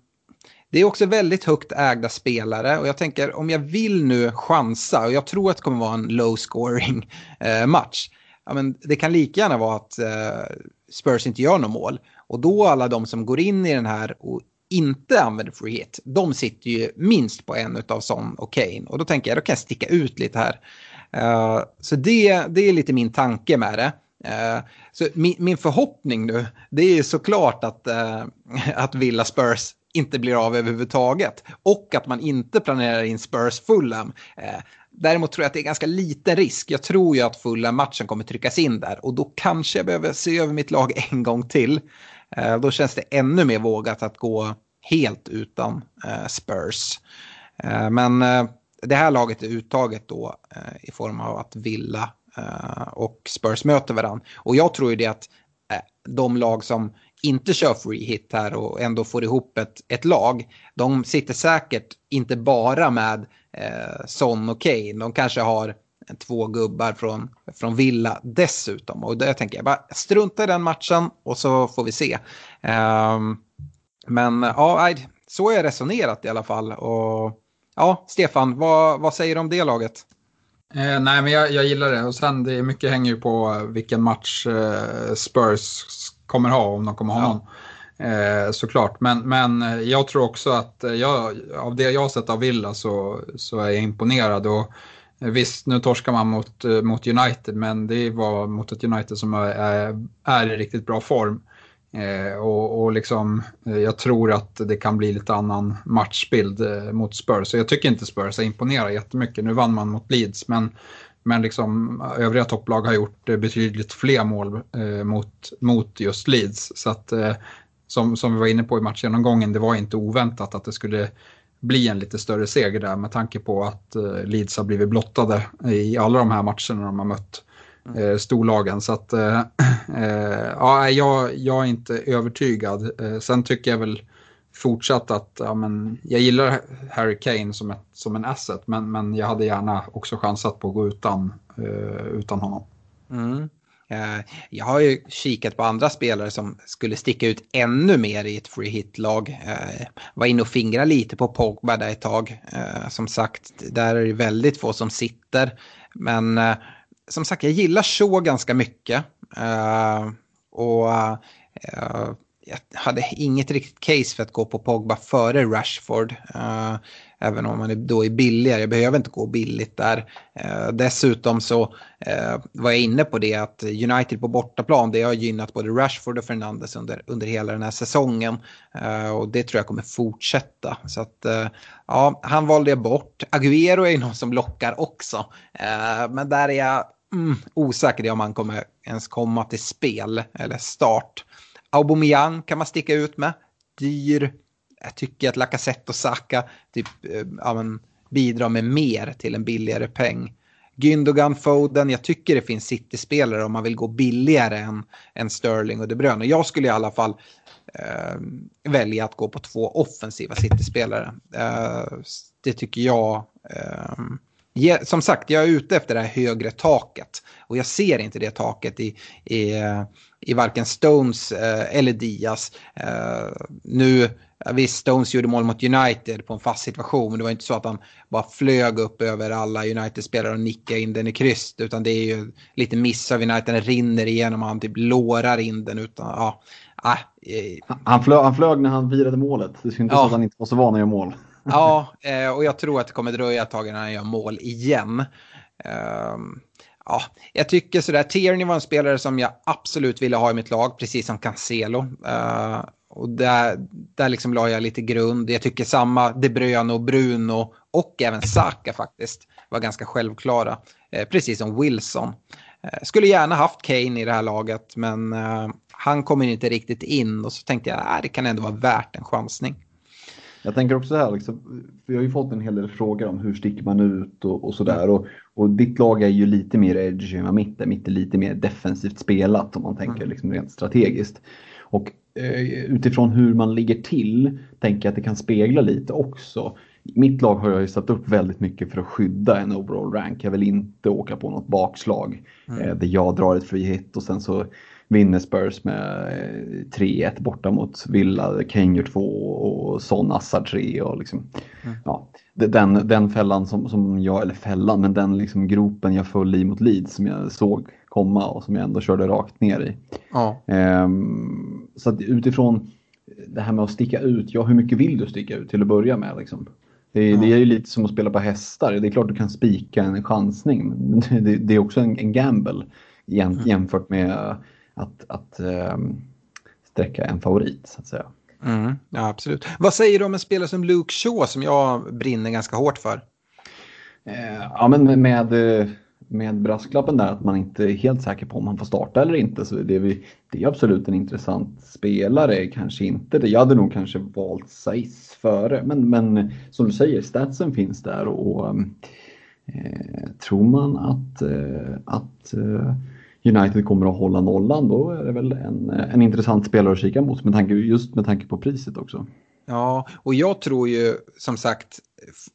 det är också väldigt högt ägda spelare och jag tänker om jag vill nu chansa och jag tror att det kommer vara en low scoring eh, match. Ja, men det kan lika gärna vara att eh, Spurs inte gör något mål. Och då alla de som går in i den här och inte använder free hit, de sitter ju minst på en av Son och Kane. Och då tänker jag, då kan jag sticka ut lite här. Uh, så det, det är lite min tanke med det. Uh, så min, min, förhoppning nu, det är såklart att, uh, [laughs] att Villa Spurs inte blir av överhuvudtaget. Och att man inte planerar in Spurs Fulham. Eh, däremot tror jag att det är ganska liten risk. Jag tror ju att Fulham-matchen kommer tryckas in där. Och då kanske jag behöver se över mitt lag [laughs] en gång till. Eh, då känns det ännu mer vågat att gå helt utan eh, Spurs. Eh, men eh, det här laget är uttaget då eh, i form av att Villa och Spurs möter varandra. Och jag tror ju det att de lag som inte kör free hit här och ändå får ihop ett, ett lag. De sitter säkert inte bara med eh, Son och Kane. De kanske har två gubbar från, från Villa dessutom. Och där tänker jag bara strunta i den matchen och så får vi se. Um, men ja, så har jag resonerat i alla fall. Och, ja, Stefan, vad, vad säger du om det laget? Eh, nej, men jag, jag, gillar det. Och sen det är mycket hänger ju på vilken match eh, Spurs kommer ha om de kommer ha någon. Eh, såklart, men, men jag tror också att jag, av det jag har sett av Villa så, så är jag imponerad. Och, Visst, nu torskar man mot, mot United, men det var mot ett United som är, är i riktigt bra form. Eh, och, och liksom, eh, jag tror att det kan bli lite annan matchbild eh, mot Spurs. Så jag tycker inte Spurs har imponerat jättemycket. Nu vann man mot Leeds, men men liksom, övriga topplag har gjort betydligt fler mål eh, mot, mot just Leeds. Så att, eh, som, som vi var inne på i matchgenomgången, det var inte oväntat att det skulle bli en lite större seger där med tanke på att eh, Leeds har blivit blottade i alla de här matcherna de har mött eh, storlagen. Så att, [clears throat] eh, ja, jag, jag är inte övertygad. sen tycker jag väl fortsatt att ja, men, jag gillar Harry Kane som, ett, som en asset men, men jag hade gärna också chansat på att gå utan, uh, utan honom. Mm. Uh, jag har ju kikat på andra spelare som skulle sticka ut ännu mer i ett free hit-lag. Uh, var inne och fingra lite på Pogba där ett tag. som sagt, där är det väldigt få som sitter. Men som sagt, jag gillar så ganska mycket. och jag hade inget riktigt case för att gå på Pogba före Rashford. Uh, även om man då är billigare. Jag behöver inte gå billigt där. Uh, dessutom så uh, var jag inne på det att United på bortaplan det har gynnat både Rashford och Fernandes under, under hela den här säsongen. och det tror jag kommer fortsätta. Så att ja, han valde jag bort. Agüero är någon som lockar också. men där är jag mm, osäker om han kommer ens komma till spel eller start. Aubameyang kan man sticka ut med. Dyr. Jag tycker att Lacazette och Saka typ, eh, ja, men, bidrar med mer till en billigare peng. Gündogan, Foden, jag tycker det finns City-spelare om man vill gå billigare än, än Sterling och De Bruyne. Jag skulle i alla fall eh, välja att gå på två offensiva City-spelare. Eh, det tycker jag. Eh, som sagt, jag är ute efter det här högre taket. Och jag ser inte det taket i, i, eh, i varken Stones eh, eller Diaz. Eh, nu, visst, Stones gjorde mål mot United på en fast situation, men det var inte så att han bara flög upp över alla United-spelare och nickade in den i kryss, utan det är ju lite miss av United, den rinner igenom och han typ lårar in den utan, ja. Ah, eh. han, flög, han flög när han virade målet, det syntes ja. att han inte var så van att göra mål. ja, [laughs] eh, och jag tror att det kommer dröja ett tag innan han gör mål igen. Um, ja, jag tycker sådär, Tierney var en spelare som jag absolut ville ha i mitt lag, precis som Cancelo. Uh, och där, där liksom la jag lite grund. Jag tycker samma De Bruyne och Bruno och även Saka faktiskt var ganska självklara. Uh, precis som Wilson. Uh, skulle gärna haft Kane i det här laget men han kommer inte riktigt in och så tänkte jag att det kan ändå vara värt en chansning. Jag tänker också här, liksom, vi har ju fått en hel del frågor om hur sticker man ut och, och sådär. Och, och ditt lag är ju lite mer edgy än vad mitt är. Mitt är lite mer defensivt spelat om man tänker mm. liksom rent strategiskt. Och eh, utifrån hur man ligger till tänker jag att det kan spegla lite också. Mitt lag har jag ju satt upp väldigt mycket för att skydda en overall rank. Jag vill inte åka på något bakslag mm. eh, där jag drar ett free hit och sen så vinner Spurs med 3-1 eh, borta mot Villa, Kane gör 2 och Son Assar 3 och liksom, mm. ja, den, den fällan som, som jag, eller fällan, men den liksom gropen jag föll i mot Leeds som jag såg komma och som jag ändå körde rakt ner i. Ja. Um, så att utifrån det här med att sticka ut, ja hur mycket vill du sticka ut till att börja med liksom? Det, ja. det är ju lite som att spela på hästar, det är klart du kan spika en chansning, men [laughs] det, det är också en, en gamble mm. jämfört med att, att um, sträcka en favorit så att säga. Mm, ja, absolut. Vad säger du om en spelare som Luke Shaw som jag brinner ganska hårt för? Eh, ja, men med, med brasklappen där att man inte är helt säker på om han får starta eller inte. Så det är, det är absolut en intressant spelare, kanske inte det. Jag hade nog kanske valt Saiz före, men, men som du säger, statsen finns där och eh, tror man att, eh, att eh, United kommer att hålla nollan, då är det väl en, eh, en intressant spelare att kika mot, med tanke, just med tanke på priset också. Ja, och jag tror ju som sagt,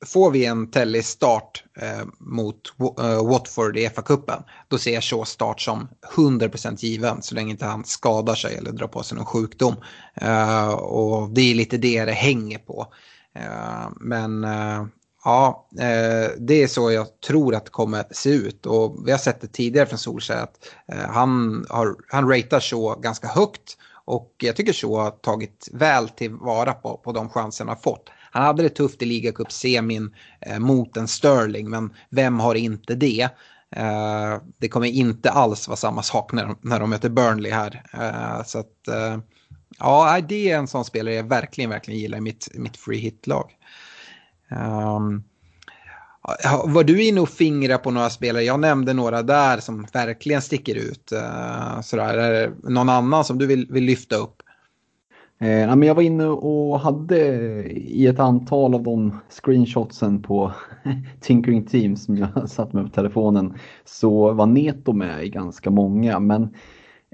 får vi en Tellis start eh, mot eh, Watford i FA-cupen, då ser jag så start som 100% given så länge inte han skadar sig eller drar på sig någon sjukdom. Eh, och det är lite det det hänger på. Eh, men eh, Ja, eh, det är så jag tror att det kommer se ut. Och vi har sett det tidigare från Solskjaer att eh, han, har, han ratear så ganska högt. Och jag tycker så har tagit väl tillvara på, på de chanser han har fått. Han hade det tufft i ligacupsemin eh, mot en Sterling, men vem har inte det? Eh, det kommer inte alls vara samma sak när de, när de möter Burnley här. Så att, ja, det är en sån spelare jag verkligen, verkligen gillar i mitt, mitt free hit-lag. Um, var du inne och fingra på några spelare? Jag nämnde några där som verkligen sticker ut. Uh, sådär. Är det någon annan som du vill, vill lyfta upp? Eh, jag var inne och hade i ett antal av de screenshotsen på [laughs] Tinkering Teams som jag [laughs] satt med på telefonen så var Neto med i ganska många. Men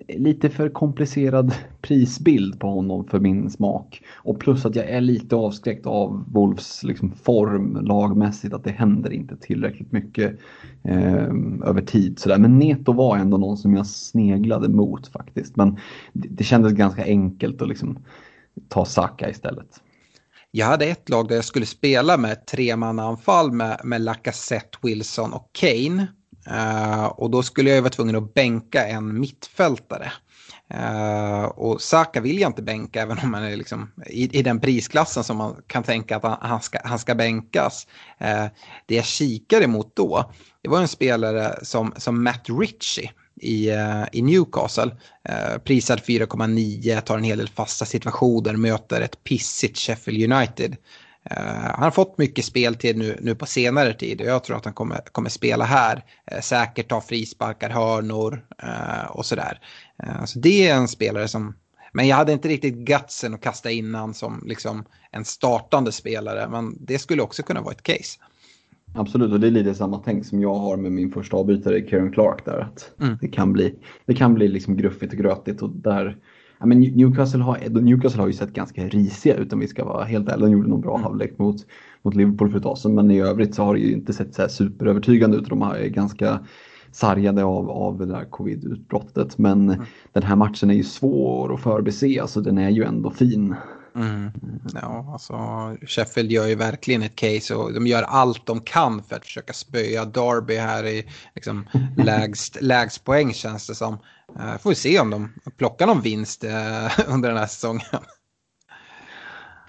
lite för komplicerad [laughs] prisbild på honom för min smak. Och plus att jag är lite avskräckt av Wolves liksom form lagmässigt, att det händer inte tillräckligt mycket eh, över tid. Sådär. Men Neto var ändå någon som jag sneglade mot faktiskt. Men det, det kändes ganska enkelt att liksom ta Saka istället. Jag hade ett lag där jag skulle spela med tre anfall med, med Lacazette, Wilson och Kane. Uh, och då skulle jag vara tvungen att bänka en mittfältare. Uh, och Saka vill jag inte bänka även om han är liksom i, i den prisklassen som man kan tänka att han, han ska, han ska bänkas. Uh, det jag kikade emot då, det var en spelare som, som Matt Ritchie i, i Newcastle. prisad 4,9, tar en hel del fasta situationer, möter ett pissigt Sheffield United. Uh, han har fått mycket speltid nu, nu på senare tid och jag tror att han kommer, kommer spela här. Uh, säkert ta frisparkar, hörnor uh, och sådär. så det är en spelare som... Men jag hade inte riktigt gutsen att kasta in han som liksom en startande spelare. Men det skulle också kunna vara ett case. Absolut, och det är lite samma tänk som jag har med min första avbytare, Kieran Clark. Där, att mm. Det kan bli, det kan bli liksom gruffigt och grötigt och där Ja, men Newcastle, har, Newcastle har ju sett ganska risiga ut om vi ska vara helt ärliga. De gjorde nog bra mm. halvlek mot, mot Liverpool för ett tag sedan, men i övrigt så har det ju inte sett så här superövertygande ut. De är ganska sargade av, av det där covid-utbrottet. Men mm. den här matchen är ju svår att förbise, alltså den är ju ändå fin. Mm. Ja, alltså Sheffield gör ju verkligen ett case och de gör allt de kan för att försöka spöa Derby här i liksom, [laughs] lägst, lägst poäng känns det som. Uh, får vi se om de plockar någon vinst uh, [laughs] under den här säsongen.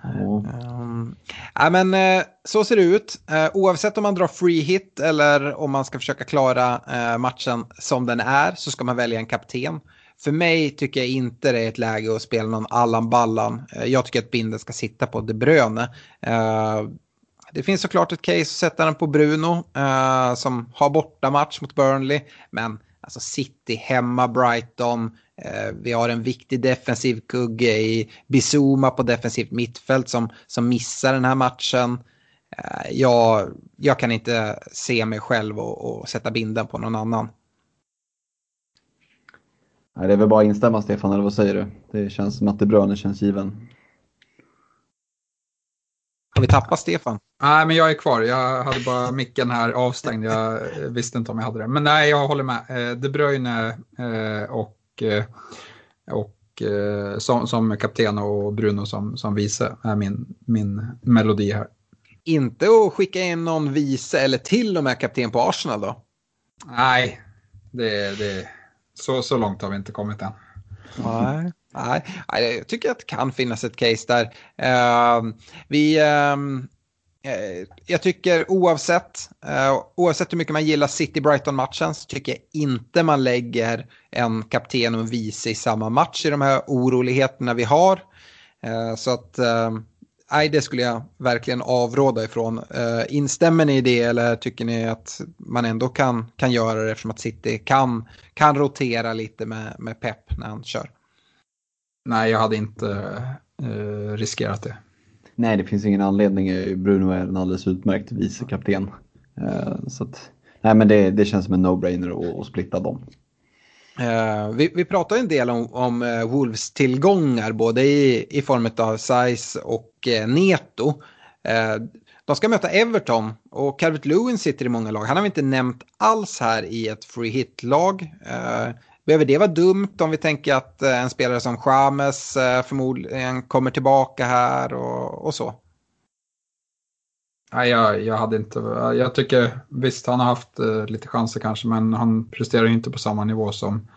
Mm. Um, ja, men, uh, så ser det ut. Uh, oavsett om man drar free hit eller om man ska försöka klara matchen som den är så ska man välja en kapten. För mig tycker jag inte det är ett läge att spela någon Allan Ballan. Eh, jag tycker att binden ska sitta på De Bruyne. Eh, det finns såklart ett case att sätta den på Bruno eh, som har bortamatch mot Burnley. Men Alltså City hemma Brighton. Vi har en viktig defensiv kugge i Bizuma på defensivt mittfält som, som missar den här matchen. Jag, jag kan inte se mig själv och, och sätta binden på någon annan. Nej, det är väl bara att instämma Stefan, eller vad säger du? Det känns som att De Bruyne känns given. Har vi tappat Stefan? Nej, men jag är kvar. Jag hade bara micken här avstängd. Jag visste inte om jag hade det. Men nej, jag håller med. Eh, De Bruyne eh, och, eh, och som, som kapten och Bruno som, som vice är min, min melodi här. Inte att skicka in någon vice eller till och med kapten på Arsenal då? Nej, det, det, så, så långt har vi inte kommit än. Nej. Nej, jag tycker att det kan finnas ett case där. Uh, vi, uh, jag tycker oavsett, uh, oavsett hur mycket man gillar City-Brighton-matchen så tycker jag inte man lägger en kapten och en vice i samma match i de här oroligheterna vi har. Eh, så att ehm, nej, det skulle jag verkligen avråda ifrån. Uh, instämmer ni i det eller tycker ni att man ändå kan, kan göra det eftersom att City kan, kan rotera lite med, med Pep när han kör? Nej, jag hade inte uh, riskerat det. Nej, det finns ingen anledning. Bruno är en alldeles utmärkt vicekapten. Uh, så att, nej, men det, det känns som en no-brainer att, att splitta dem. Uh, vi, vi pratar en del om, om uh, Wolves tillgångar både i, i form av size och uh, Neto. de ska möta Everton och Calvert Lewin sitter i många lag. Han har vi inte nämnt alls här i ett free hit-lag. behöver det vara dumt om vi tänker att en spelare som James förmodligen kommer tillbaka här och, och så? Nej, jag, jag hade inte, jag tycker visst han har haft eh, lite chanser kanske men han presterar inte på samma nivå som,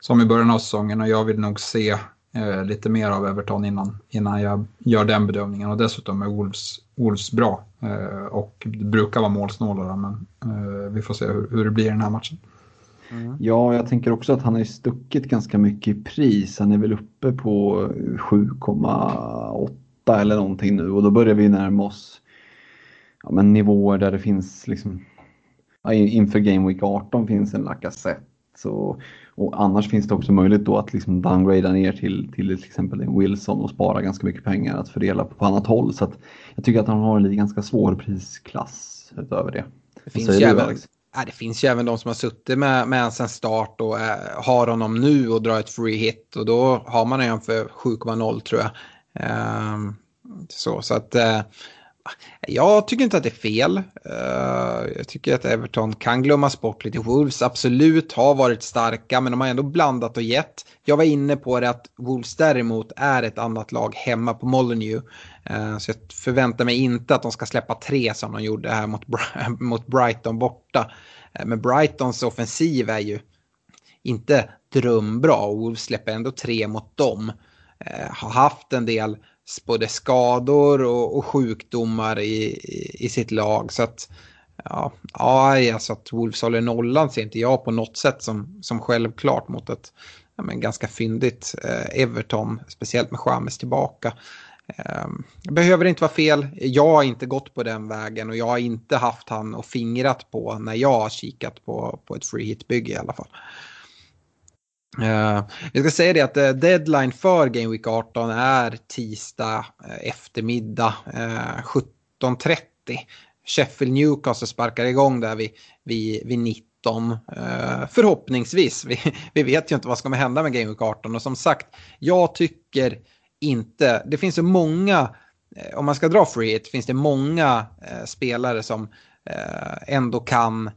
som i början av säsongen och jag vill nog se eh, lite mer av Everton innan, innan jag gör den bedömningen och dessutom är Wolves, Wolves bra eh, och brukar vara målsnålare men eh, vi får se hur, hur det blir i den här matchen. Mm. Ja, jag tänker också att han har stuckit ganska mycket i pris. Han är väl uppe på 7,8 eller någonting nu och då börjar vi närma oss ja, men nivåer där det finns liksom ja, inför Game Week 18 finns en Lacazette. Så, och annars finns det också möjlighet då att liksom downgrada ner till, till till exempel en Wilson och spara ganska mycket pengar att fördela på, på annat håll. Så att jag tycker att han har en ganska svår prisklass utöver det. Det finns, ju även, ja, det finns ju även de som har suttit med, med sen start och äh, har honom nu och drar ett free hit och då har man en för 7,0 tror jag. Uh, så, så att uh, jag tycker inte att det är fel. Eh, jag tycker att Everton kan glömmas bort lite. Wolves absolut har varit starka men de har ändå blandat och gett. Jag var inne på det att Wolves däremot är ett annat lag hemma på Molyneux. Eh, så jag förväntar mig inte att de ska släppa tre som de gjorde här mot, [laughs] mot Brighton borta. Eh, men Brightons offensiv är ju inte drömbra och Wolves släpper ändå tre mot dem. Har haft en del både skador och, och sjukdomar i, i, i, sitt lag. Så att, ja, aj, alltså att Wolves håller nollan ser inte jag på något sätt som, som självklart mot ett ja, men ganska fyndigt eh, Everton, speciellt med Chamez tillbaka. Eh, behöver inte vara fel, jag har inte gått på den vägen och jag har inte haft han och fingrat på när jag har kikat på, på ett free hit-bygge i alla fall. Uh, jag ska säga det att uh, deadline för Game Week 18 är tisdag uh, eftermiddag 17.30. Sheffield Newcastle sparkar igång där vid, vid, vid 19. förhoppningsvis. Vi, [laughs] vi vet ju inte vad som kommer hända med Game Week 18 och som sagt, jag tycker inte, det finns så många, om man ska dra free hit, finns det många spelare som ändå kan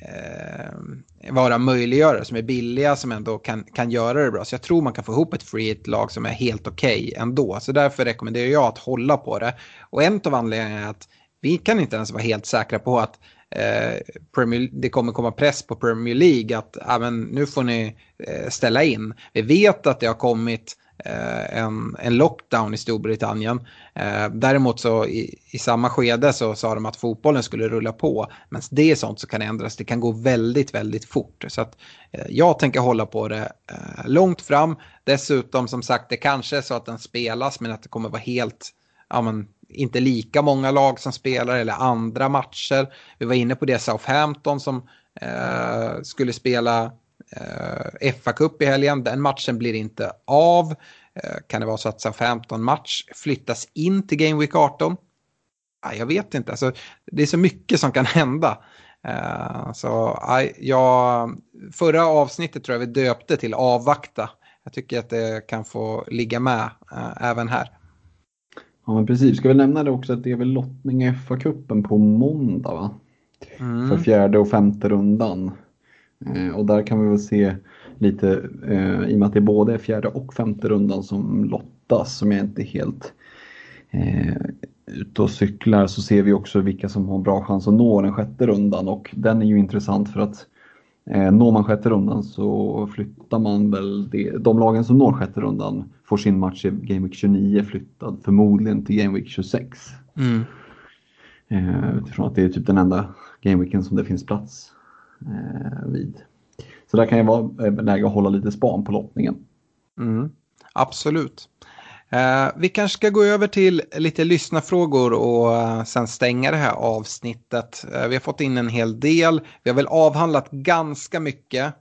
eh, vara möjliggörare som är billiga som ändå kan, kan göra det bra. Så jag tror man kan få ihop ett free hit-lag som är helt okej okay ändå. Så därför rekommenderar jag att hålla på det. Och en av anledningarna är att vi kan inte ens vara helt säkra på att eh, Premier, det kommer komma press på Premier League att ah, nu får ni eh, ställa in. Vi vet att det har kommit Eh, Eh, en, en lockdown i Storbritannien. Eh, däremot så i, i, samma skede så sa de att fotbollen skulle rulla på. Men det är sånt som kan ändras. Det kan gå väldigt, väldigt fort. Så att eh, jag tänker hålla på det eh, långt fram. Dessutom som sagt, det kanske är så att den spelas men att det kommer vara helt, ja men inte lika många lag som spelar eller andra matcher. Vi var inne på det Southampton som eh, skulle spela eh, FA-cup i helgen. Den matchen blir inte av. Eh, kan det vara så att Southampton-match flyttas in till Game Week 18? Ah, jag vet inte, alltså, det är så mycket som kan hända. Uh, så uh, ja, förra avsnittet tror jag vi döpte till avvakta. Jag tycker att det kan få ligga med uh, även här. Ja men precis, ska vi nämna det också att det är väl lottning i FA-cupen på måndag va? Mm. För fjärde och femte rundan. Eh, och där kan vi väl se lite, eh, i och med att det både är fjärde och femte rundan som lottas, som jag inte helt eh, ute och cyklar, så ser vi också vilka som har bra chans att nå den sjätte rundan och den är ju intressant för att eh, når man sjätte rundan så flyttar man väl det, de lagen som når sjätte rundan får sin match i Game Week 29 flyttad förmodligen till Game Week 26. Mm. Eh, utifrån att det är typ den enda gameweeken som det finns plats Eh, vid. Så där kan jag vara eh, läge att hålla lite span på lottningen. Mm, absolut. Eh, vi kanske ska gå över till lite lyssnarfrågor och eh, sen stänga det här avsnittet. Vi har fått in en hel del. Vi har väl avhandlat ganska mycket.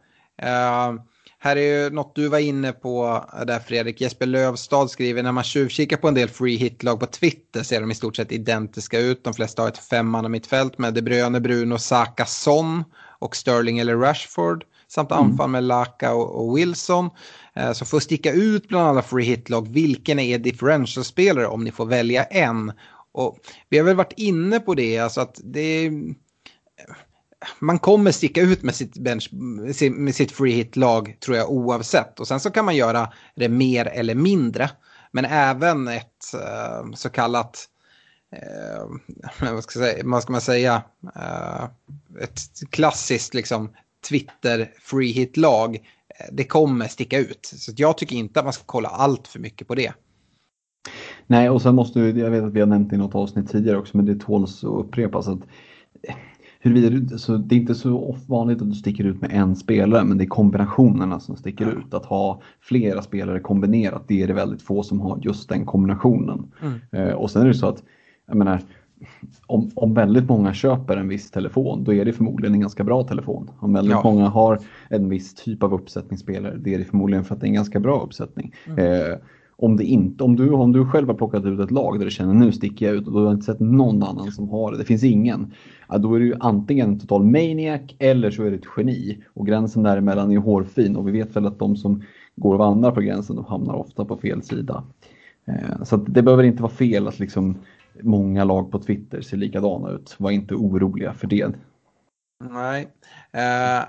Här är ju något du var inne på där Fredrik. Jesper Lövstad skriver när man tjuvkikar på en del free hit-lag på Twitter ser de i stort sett identiska ut. De flesta har ett femmanna mittfält med De Bruyne, Bruno, Saka, Son och Sterling eller Rashford. Samt mm. anfall med Laka och, och Wilson. Eh, så för att sticka ut bland alla free hit-lag, vilken är differential-spelare om ni får välja en? Och vi har väl varit inne på det, alltså att det är man kommer sticka ut med sitt, bench, med sitt free hit-lag tror jag oavsett. Och sen så kan man göra det mer eller mindre. Men även ett uh, så kallat, uh, [laughs] vad, ska säga, vad ska man säga, uh, ett klassiskt liksom Twitter free hit-lag. Det kommer sticka ut. Så jag tycker inte att man ska kolla allt för mycket på det. Nej, och sen måste jag vet att vi har nämnt det i något avsnitt tidigare också, men det tåls att upprepas. Att huruvida du, så det är inte så vanligt att du sticker ut med en spelare, men det är kombinationerna som sticker ut. Att ha flera spelare kombinerat, det är det väldigt få som har just den kombinationen. Mm. Eh, och sen är det så att, jag menar, om, om väldigt många köper en viss telefon, då är det förmodligen en ganska bra telefon. Om väldigt ja. många har en viss typ av uppsättningsspelare, det är det förmodligen för att det är en ganska bra uppsättning. Mm. Eh, om, det inte, om, du, om du själv har plockat ut ett lag där du känner nu sticker jag ut och du har inte sett någon annan som har det, det finns ingen. Ja, då är du antingen en total maniac eller så är du ett geni. Och gränsen däremellan är hårfin och vi vet väl att de som går och vandrar på gränsen de hamnar ofta på fel sida. Eh, så det behöver inte vara fel att liksom många lag på Twitter ser likadana ut. Var inte oroliga för det. Nej. Eh,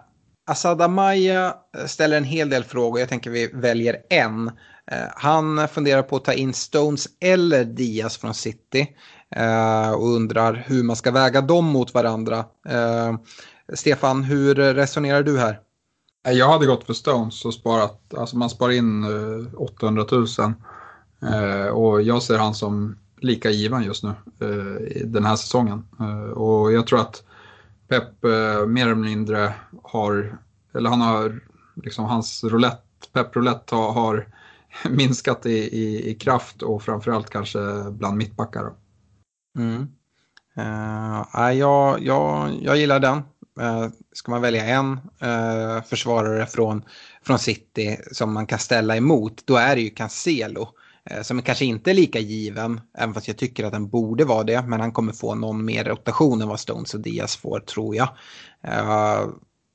Asad Amaya ställer en hel del frågor. Jag tänker vi väljer en. Eh, han funderar på att ta in Stones eller Diaz från City eh, och undrar hur man ska väga dem mot varandra. Eh, Stefan, hur resonerar du här? Jag hade gått för Stones och sparat, alltså man sparar in 800 000 och jag ser han som lika given just nu eh, den här säsongen. Eh, och jag tror att Pep eh, mer eller mindre har, eller han har, liksom hans roulette, Pep roulette har, har [laughs] minskat i, i, i, kraft och framförallt kanske bland mittbackar. Mm. Uh, jag, jag, jag gillar den. Uh, ska man välja en uh, försvarare från, från City som man kan ställa emot, då är det ju Cancelo. Eh, som kanske inte är lika given, även fast jag tycker att den borde vara det. Men han kommer få någon mer rotation än vad Stones och Diaz får, tror jag. Eh,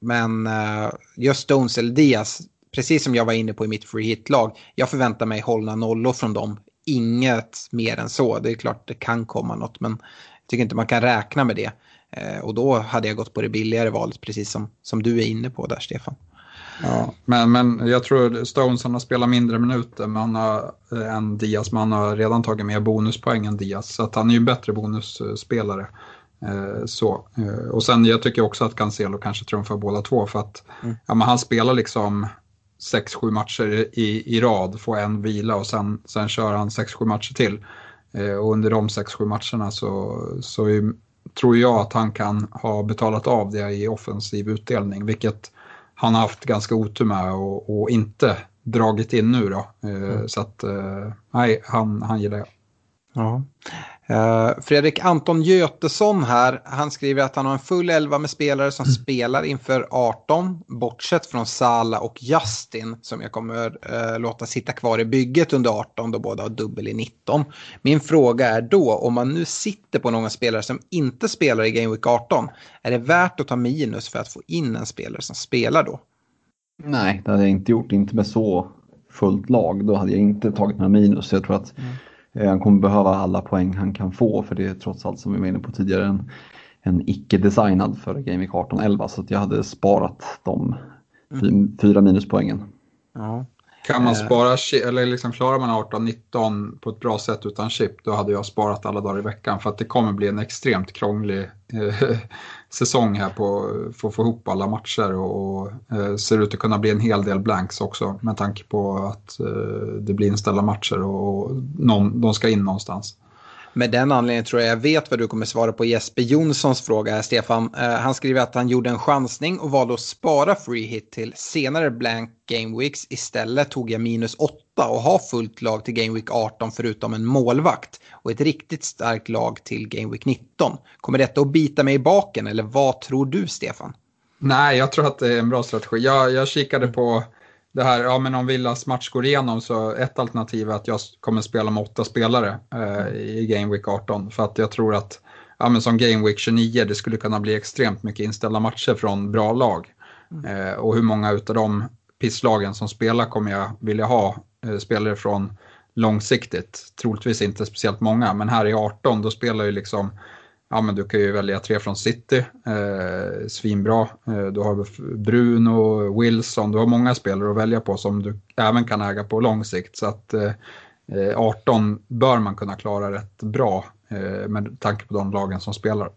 men eh, just Stones eller Diaz precis som jag var inne på i mitt free hit-lag, jag förväntar mig hållna nollor från dem. Inget mer än så. Det är klart det kan komma något, men jag tycker inte man kan räkna med det. Och då hade jag gått på det billigare valet, precis som, som du är inne på där, Stefan. Ja, men, men jag tror Stones han har spelat mindre minuter men han har, äh, än Diaz, men han har redan tagit mer bonuspoäng än Diaz. Så att han är ju en bättre bonusspelare. Eh, så. Eh, och sen jag tycker också att Cancelo kanske trumfar båda två för att mm. ja, men han spelar liksom 6-7 matcher i, i rad, få en vila och sen, sen kör han 6-7 matcher till. Eh, och under de 6-7 matcherna så, så är, tror jag att han kan ha betalat av det i offensiv utdelning, vilket han har haft ganska otur med och, och inte dragit in nu då. Eh, mm. Så att, eh, nej, han, han gillar jag. Ja. Uh, Fredrik Anton Götesson här, han skriver att han har en full elva med spelare som mm. spelar inför 18, bortsett från Sala och Justin som jag kommer uh, låta sitta kvar i bygget under 18 då båda har dubbel i 19. Min fråga är då, om man nu sitter på någon spelare som inte spelar i Game Week 18, är det värt att ta minus för att få in en spelare som spelar då? Nej, det hade jag inte gjort, inte med så fullt lag. Då hade jag inte tagit några minus. Jag tror att mm Eh, han kommer behöva alla poäng han kan få för det är trots allt som vi var inne på tidigare en, en icke-designad för Game Week 18-11 så att jag hade sparat de mm. fyra minuspoängen. Ja. Kan man eh. spara, eller liksom klarar man 18-19 på ett bra sätt utan chip, då hade jag sparat alla dagar i veckan för att det kommer bli en extremt krånglig eh, säsong här på för att få ihop alla matcher och, och eh, ser ut att kunna bli en hel del blanks också med tanke på att eh, det blir inställda matcher och, och någon, de ska in någonstans. Med den anledningen tror jag jag vet vad du kommer svara på Jesper Jonssons fråga här, Stefan. Uh, han skriver att han gjorde en chansning och valde att spara free hit till senare blank game weeks. Istället tog jag minus 8 och har fullt lag till game week 18 förutom en målvakt och ett riktigt starkt lag till game week 19. Kommer detta att bita mig i baken eller vad tror du, Stefan? Nej, jag tror att det är en bra strategi. Jag, jag kikade på det här, ja men om Villas match går igenom så ett alternativ är att jag kommer spela med åtta spelare eh, i Game Week 18 för att jag tror att ja, men som Game Week 29 det skulle kunna bli extremt mycket inställda matcher från bra lag. Mm. Eh, och hur många utav de pisslagen som spelar kommer jag vilja ha Eh, spelare från långsiktigt. Troligtvis inte speciellt många, men här i 18 då spelar ju liksom ja men du kan ju välja tre från City, eh, svinbra. Eh, du har Bruno, Wilson, du har många spelare att välja på som du även kan äga på lång sikt. Så att eh, eh 18 bör man kunna klara rätt bra eh, med tanke på de lagen som spelar.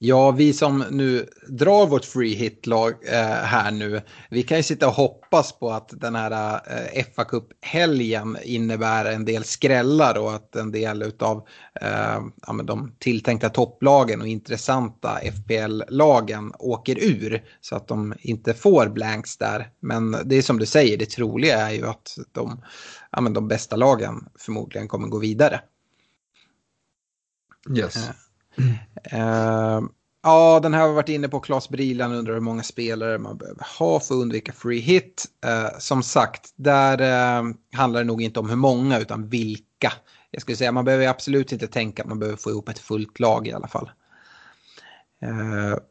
Ja, vi som nu drar vårt free hit-lag eh, här nu, vi kan ju sitta och hoppas på att den här eh, fa Cup-helgen innebär en del skrällar och att en del av eh, ja, de tilltänkta topplagen och intressanta FPL-lagen åker ur så att de inte får blanks där. Men det är som du säger, det troliga är ju att de, ja, de bästa lagen förmodligen kommer gå vidare. Yes. Uh, ja, den här har varit inne på. Claes Brilan undrar hur många spelare man behöver ha för att undvika free hit. Uh, som sagt, där uh, handlar det nog inte om hur många utan vilka. Jag skulle säga man behöver absolut inte tänka att man behöver få ihop ett fullt lag i alla fall.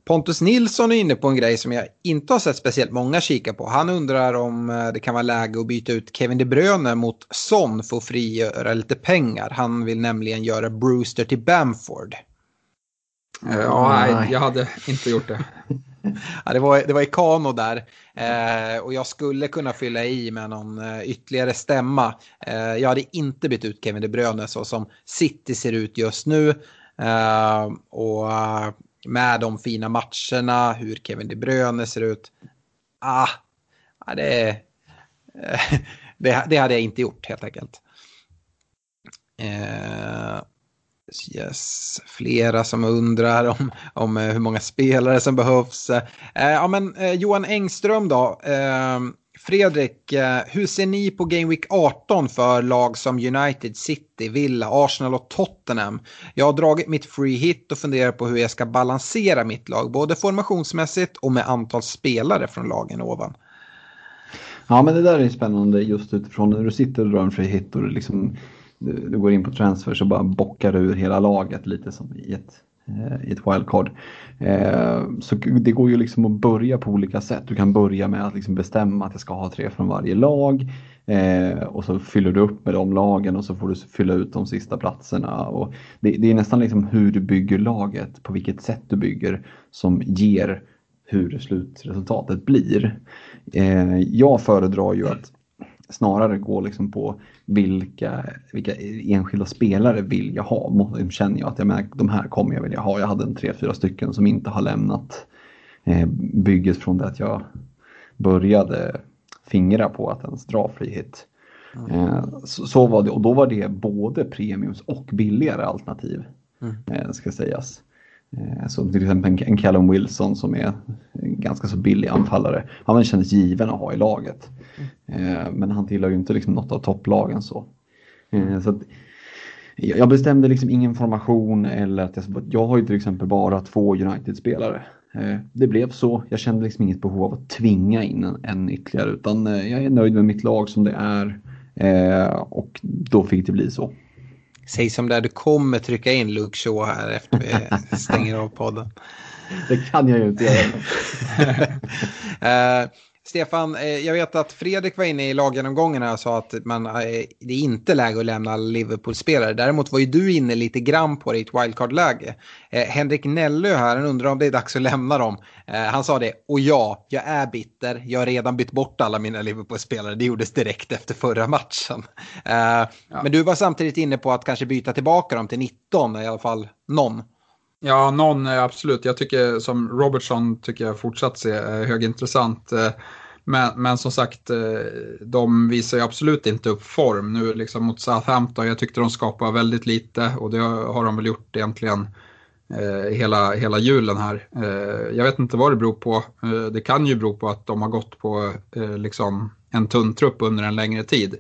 Pontus Nilsson är inne på en grej som jag inte har sett speciellt många kika på. Han undrar om det kan vara läge att byta ut Kevin De Bruyne mot Son för att frigöra lite pengar. Han vill nämligen göra Brewster till Bamford. Eh, ja, nej, jag hade inte gjort det. [laughs] ja, det, var, det var i Kano där eh, och jag skulle kunna fylla i med någon eh, ytterligare stämma. Eh, jag hade inte bytt ut Kevin De Bruyne så som City ser ut just nu. Eh, och eh, med de fina matcherna, hur Kevin De Bruyne ser ut. Ah, det, [laughs] det, det hade jag inte gjort helt enkelt. Yes, flera som undrar om, om eh, hur många spelare som behövs. Eh, ja, men, eh, Johan Engström då. Eh, Fredrik, eh, hur ser ni på Game Week 18 för lag som United, City, Villa, Arsenal och Tottenham? Jag har dragit mitt free hit och funderar på hur jag ska balansera mitt lag, både formationsmässigt och med antal spelare från lagen ovan. Ja, men det där är spännande just utifrån när du sitter och drar en free hit och liksom du, du går in på transfer så bara bockar du ur hela laget lite som i ett, eh, i ett wildcard. Eh, så det går ju liksom att börja på olika sätt. Du kan börja med att liksom bestämma att jag ska ha tre från varje lag. Eh, och så fyller du upp med de lagen och så får du fylla ut de sista platserna. Och det, det är nästan liksom hur du bygger laget, på vilket sätt du bygger, som ger hur slutresultatet blir. Eh, jag föredrar ju att snarare gå liksom på vilka, vilka enskilda spelare vill jag ha? Känner jag att jag märker, de här kommer jag vilja ha. Jag hade en tre, fyra stycken som inte har lämnat eh, bygget från det att jag började fingra på att ens dra frihet. Mm. Eh, så, så, var det och då var det både premiums och billigare alternativ. Mm. Eh, ska sägas. Eh, som till exempel en Callum Wilson som är en ganska så billig anfallare. Han kändes given att ha i laget. Mm. Men han tillhör ju inte liksom något av topplagen så. Eh, så att, jag bestämde liksom ingen formation eller att jag, jag har ju till exempel bara två United-spelare. Eh, det blev så. Jag kände liksom inget behov av att tvinga in en, en ytterligare utan eh, jag är nöjd med mitt lag som det är eh, och då fick det bli så. Säg som det är, du kommer trycka in Luke Shaw här efter vi [laughs] stänger av podden. Det kan jag ju inte göra. uh, [laughs] Stefan, eh, jag vet att Fredrik var inne i laggenomgången och sa att man, eh, det är inte läge att lämna Liverpool-spelare. Däremot var ju du inne lite grann på det i ett wildcard-läge. Eh, Henrik Nellö här, han undrar om det är dags att lämna dem. Han sa det, och ja, jag är bitter. Jag har redan bytt bort alla mina Liverpool-spelare. Det gjordes direkt efter förra matchen. Ja. Men du var samtidigt inne på att kanske byta tillbaka dem till 19, i alla fall någon. Ja, någon eh, absolut. Jag tycker som Robertson tycker jag fortsatt ser eh, högintressant. Eh, men, men som sagt, de visar ju absolut inte upp form nu liksom mot Southampton. Jag tyckte de skapade väldigt lite och det har de väl gjort egentligen hela, hela julen här. Jag vet inte vad det beror på. Det kan ju bero på att de har gått på liksom en tunn trupp under en längre tid.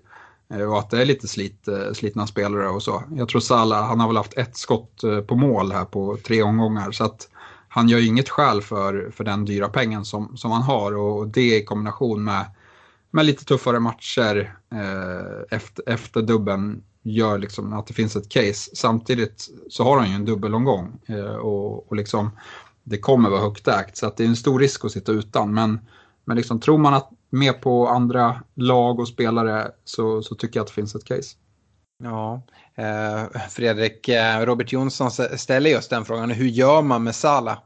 Eh, och att det är lite slit, eh, slitna spelare och så. Jag tror Salah, han har väl haft ett skott eh, på mål här på tre omgångar. Så att han gör ju inget skäl för, för den dyra pengen som, som han har. Och det i kombination med, med lite tuffare matcher eh, efter, efter dubben gör liksom att det finns ett case. Samtidigt så har han ju en dubbelomgång. Eh, och, och liksom, det kommer vara högt ägt. Så att det är en stor risk att sitta utan. Men, men liksom, tror man att med på andra lag och spelare så, så tycker jag att det finns ett case. Ja, eh, Fredrik, eh, Robert Jonsson ställer just den frågan. Hur gör man med Sala?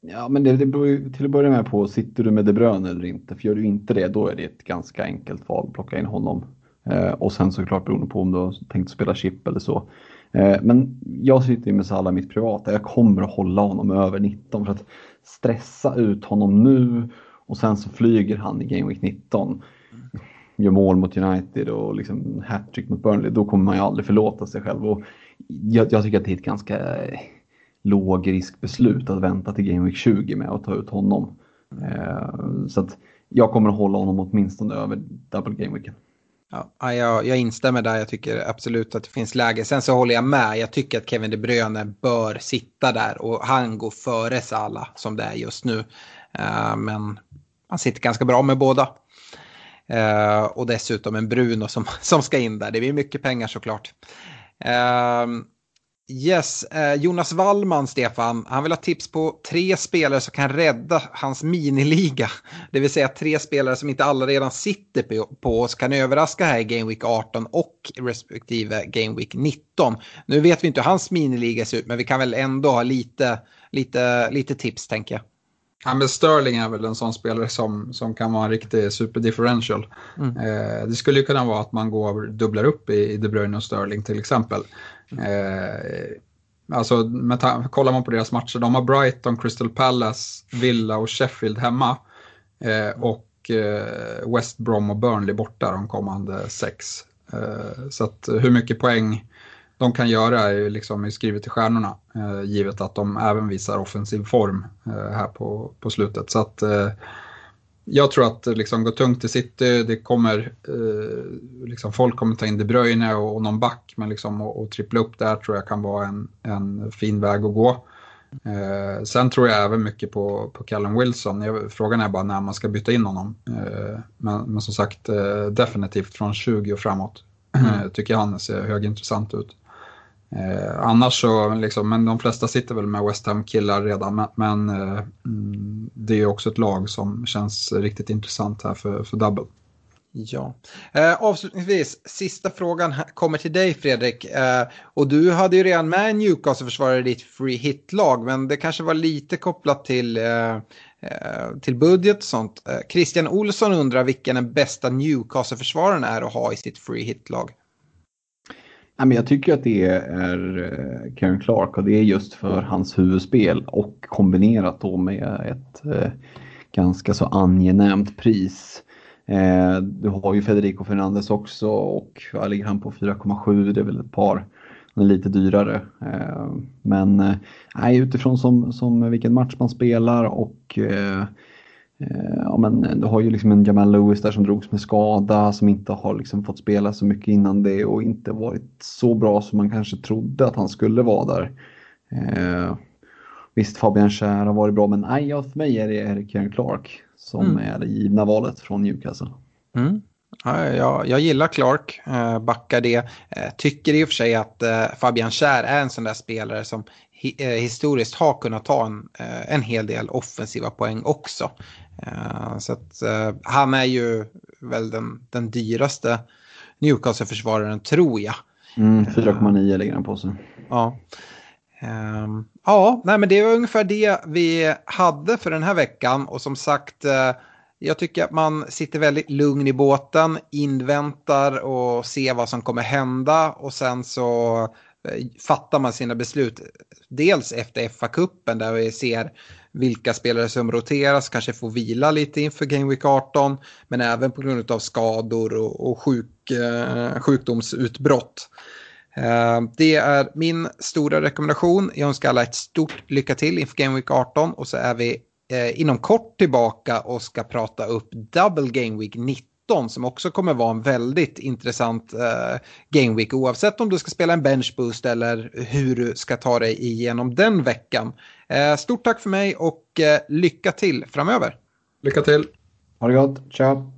Ja, men det, det beror ju till att börja med på, sitter du med De Bruyne eller inte? För gör du inte det, då är det ett ganska enkelt val att plocka in honom. Eh, och sen såklart beroende på om du har tänkt spela chip eller så. Eh, men jag sitter ju med Salah mitt privata. Jag kommer att hålla honom över 19 för att stressa ut honom nu och sen så flyger han i Game Week 19. Gör mål mot United och liksom hattrick mot Burnley. Då kommer man ju aldrig förlåta sig själv. Och jag, jag tycker att det är ett ganska eh, låg riskbeslut att vänta till Game Week 20 med att ta ut honom. Eh, så att jag kommer att hålla honom åtminstone över double game weeken. Ja, jag, jag instämmer där. Jag tycker absolut att det finns läge. Sen så håller jag med. Jag tycker att Kevin De Bruyne bör sitta där och han går före Salah som det är just nu. Uh, men han sitter ganska bra med båda. Uh, och dessutom en Bruno som, [laughs] som ska in där. Det blir mycket pengar såklart. Uh, yes, uh, Jonas Wallman, Stefan, han vill ha tips på tre spelare som kan rädda hans miniliga. [laughs] Det vill säga tre spelare som inte alla redan sitter på, oss kan överraska här i Game Week 18 och respektive Game Week 19. Nu vet vi inte hur hans miniliga ser ut, men vi kan väl ändå ha lite, lite, lite tips tänker jag. Ja, men Sterling är väl en sån spelare som, som kan vara en riktig superdifferential. Mm. Eh, det skulle ju kunna vara att man går dubblar upp i, i De Bruyne och Sterling till exempel. Eh, alltså, med kollar man på deras matcher, de har Brighton, Crystal Palace, Villa och Sheffield hemma. Eh, och eh, West Brom och Burnley borta de kommande sex. Eh, så att eh, hur mycket poäng de kan göra är ju liksom skrivet i stjärnorna. Eh, givet att de även visar offensiv form eh, här på, på slutet. Så att eh, jag tror att liksom gå tungt i city, det kommer, eh, liksom folk kommer ta in De Bruyne och, och någon back, men liksom och, och trippla upp där tror jag kan vara en, en fin väg att gå. Eh, sen tror jag även mycket på, på Callum Wilson. Jag, frågan är bara när man ska byta in honom. Eh, men, men som sagt, eh, definitivt från 20 och framåt. Mm. tycker jag han ser högintressant ut. Eh, annars så, liksom, men de flesta sitter väl med West Ham-killar redan, men, men eh, mm, det är också ett lag som känns riktigt intressant här för, för double. Ja. Eh, avslutningsvis, sista frågan kommer till dig Fredrik. Eh, och du hade ju redan med Newcastle-försvarare i ditt free hit-lag, men det kanske var lite kopplat till, eh, eh till budget och sånt. Eh, Christian Olsson undrar vilken den bästa Newcastle-försvararen är att ha i sitt free hit-lag jag tycker att det är eh, Karen Clark och det är just för hans huvudspel och kombinerat då med ett eh, ganska så angenämt pris. Eh, du har ju Federico Fernandez också och jag ligger han på 4,7 det är väl ett par. Han är lite dyrare. Men nej, utifrån som, som vilken match man spelar och ja, men du har ju liksom en Jamal Lewis där som drogs med skada, som inte har liksom fått spela så mycket innan det och inte varit så bra som man kanske trodde att han skulle vara där. Eh, visst, Fabian Schär har varit bra, men nej, för mig är det Kieran Clark som mm. är det givna valet från Newcastle. Mm. Ja, jag, jag, gillar Clark, eh, backar det. Eh, tycker i och för sig att eh, Fabian Schär är en sån där spelare som hi, historiskt har kunnat ta en, en hel del offensiva poäng också. Så att han är ju väl den, den dyraste Newcastle-försvararen tror jag. Mm, 4,9 lägger han på sig. Ja. Um, ja, nej, men det var ungefär det vi hade för den här veckan och som sagt jag tycker att man sitter väldigt lugn i båten, inväntar och ser vad som kommer hända och sen så eh, fattar man sina beslut. Dels efter FA-cupen där vi ser vilka spelare som roteras, kanske får vila lite inför Game Week 18, men även på grund av skador och, och sjuk, eh, sjukdomsutbrott. Eh, det är min stora rekommendation. Jag önskar alla ett stort lycka till inför Game Week 18 och så är vi eh, inom kort tillbaka och ska prata upp Double Game Week 19 som också kommer vara en väldigt intressant eh, Game Week oavsett om du ska spela en bench boost eller hur du ska ta dig igenom den veckan. stort tack för mig och lycka till framöver. Lycka till. Ha det gott. Ciao.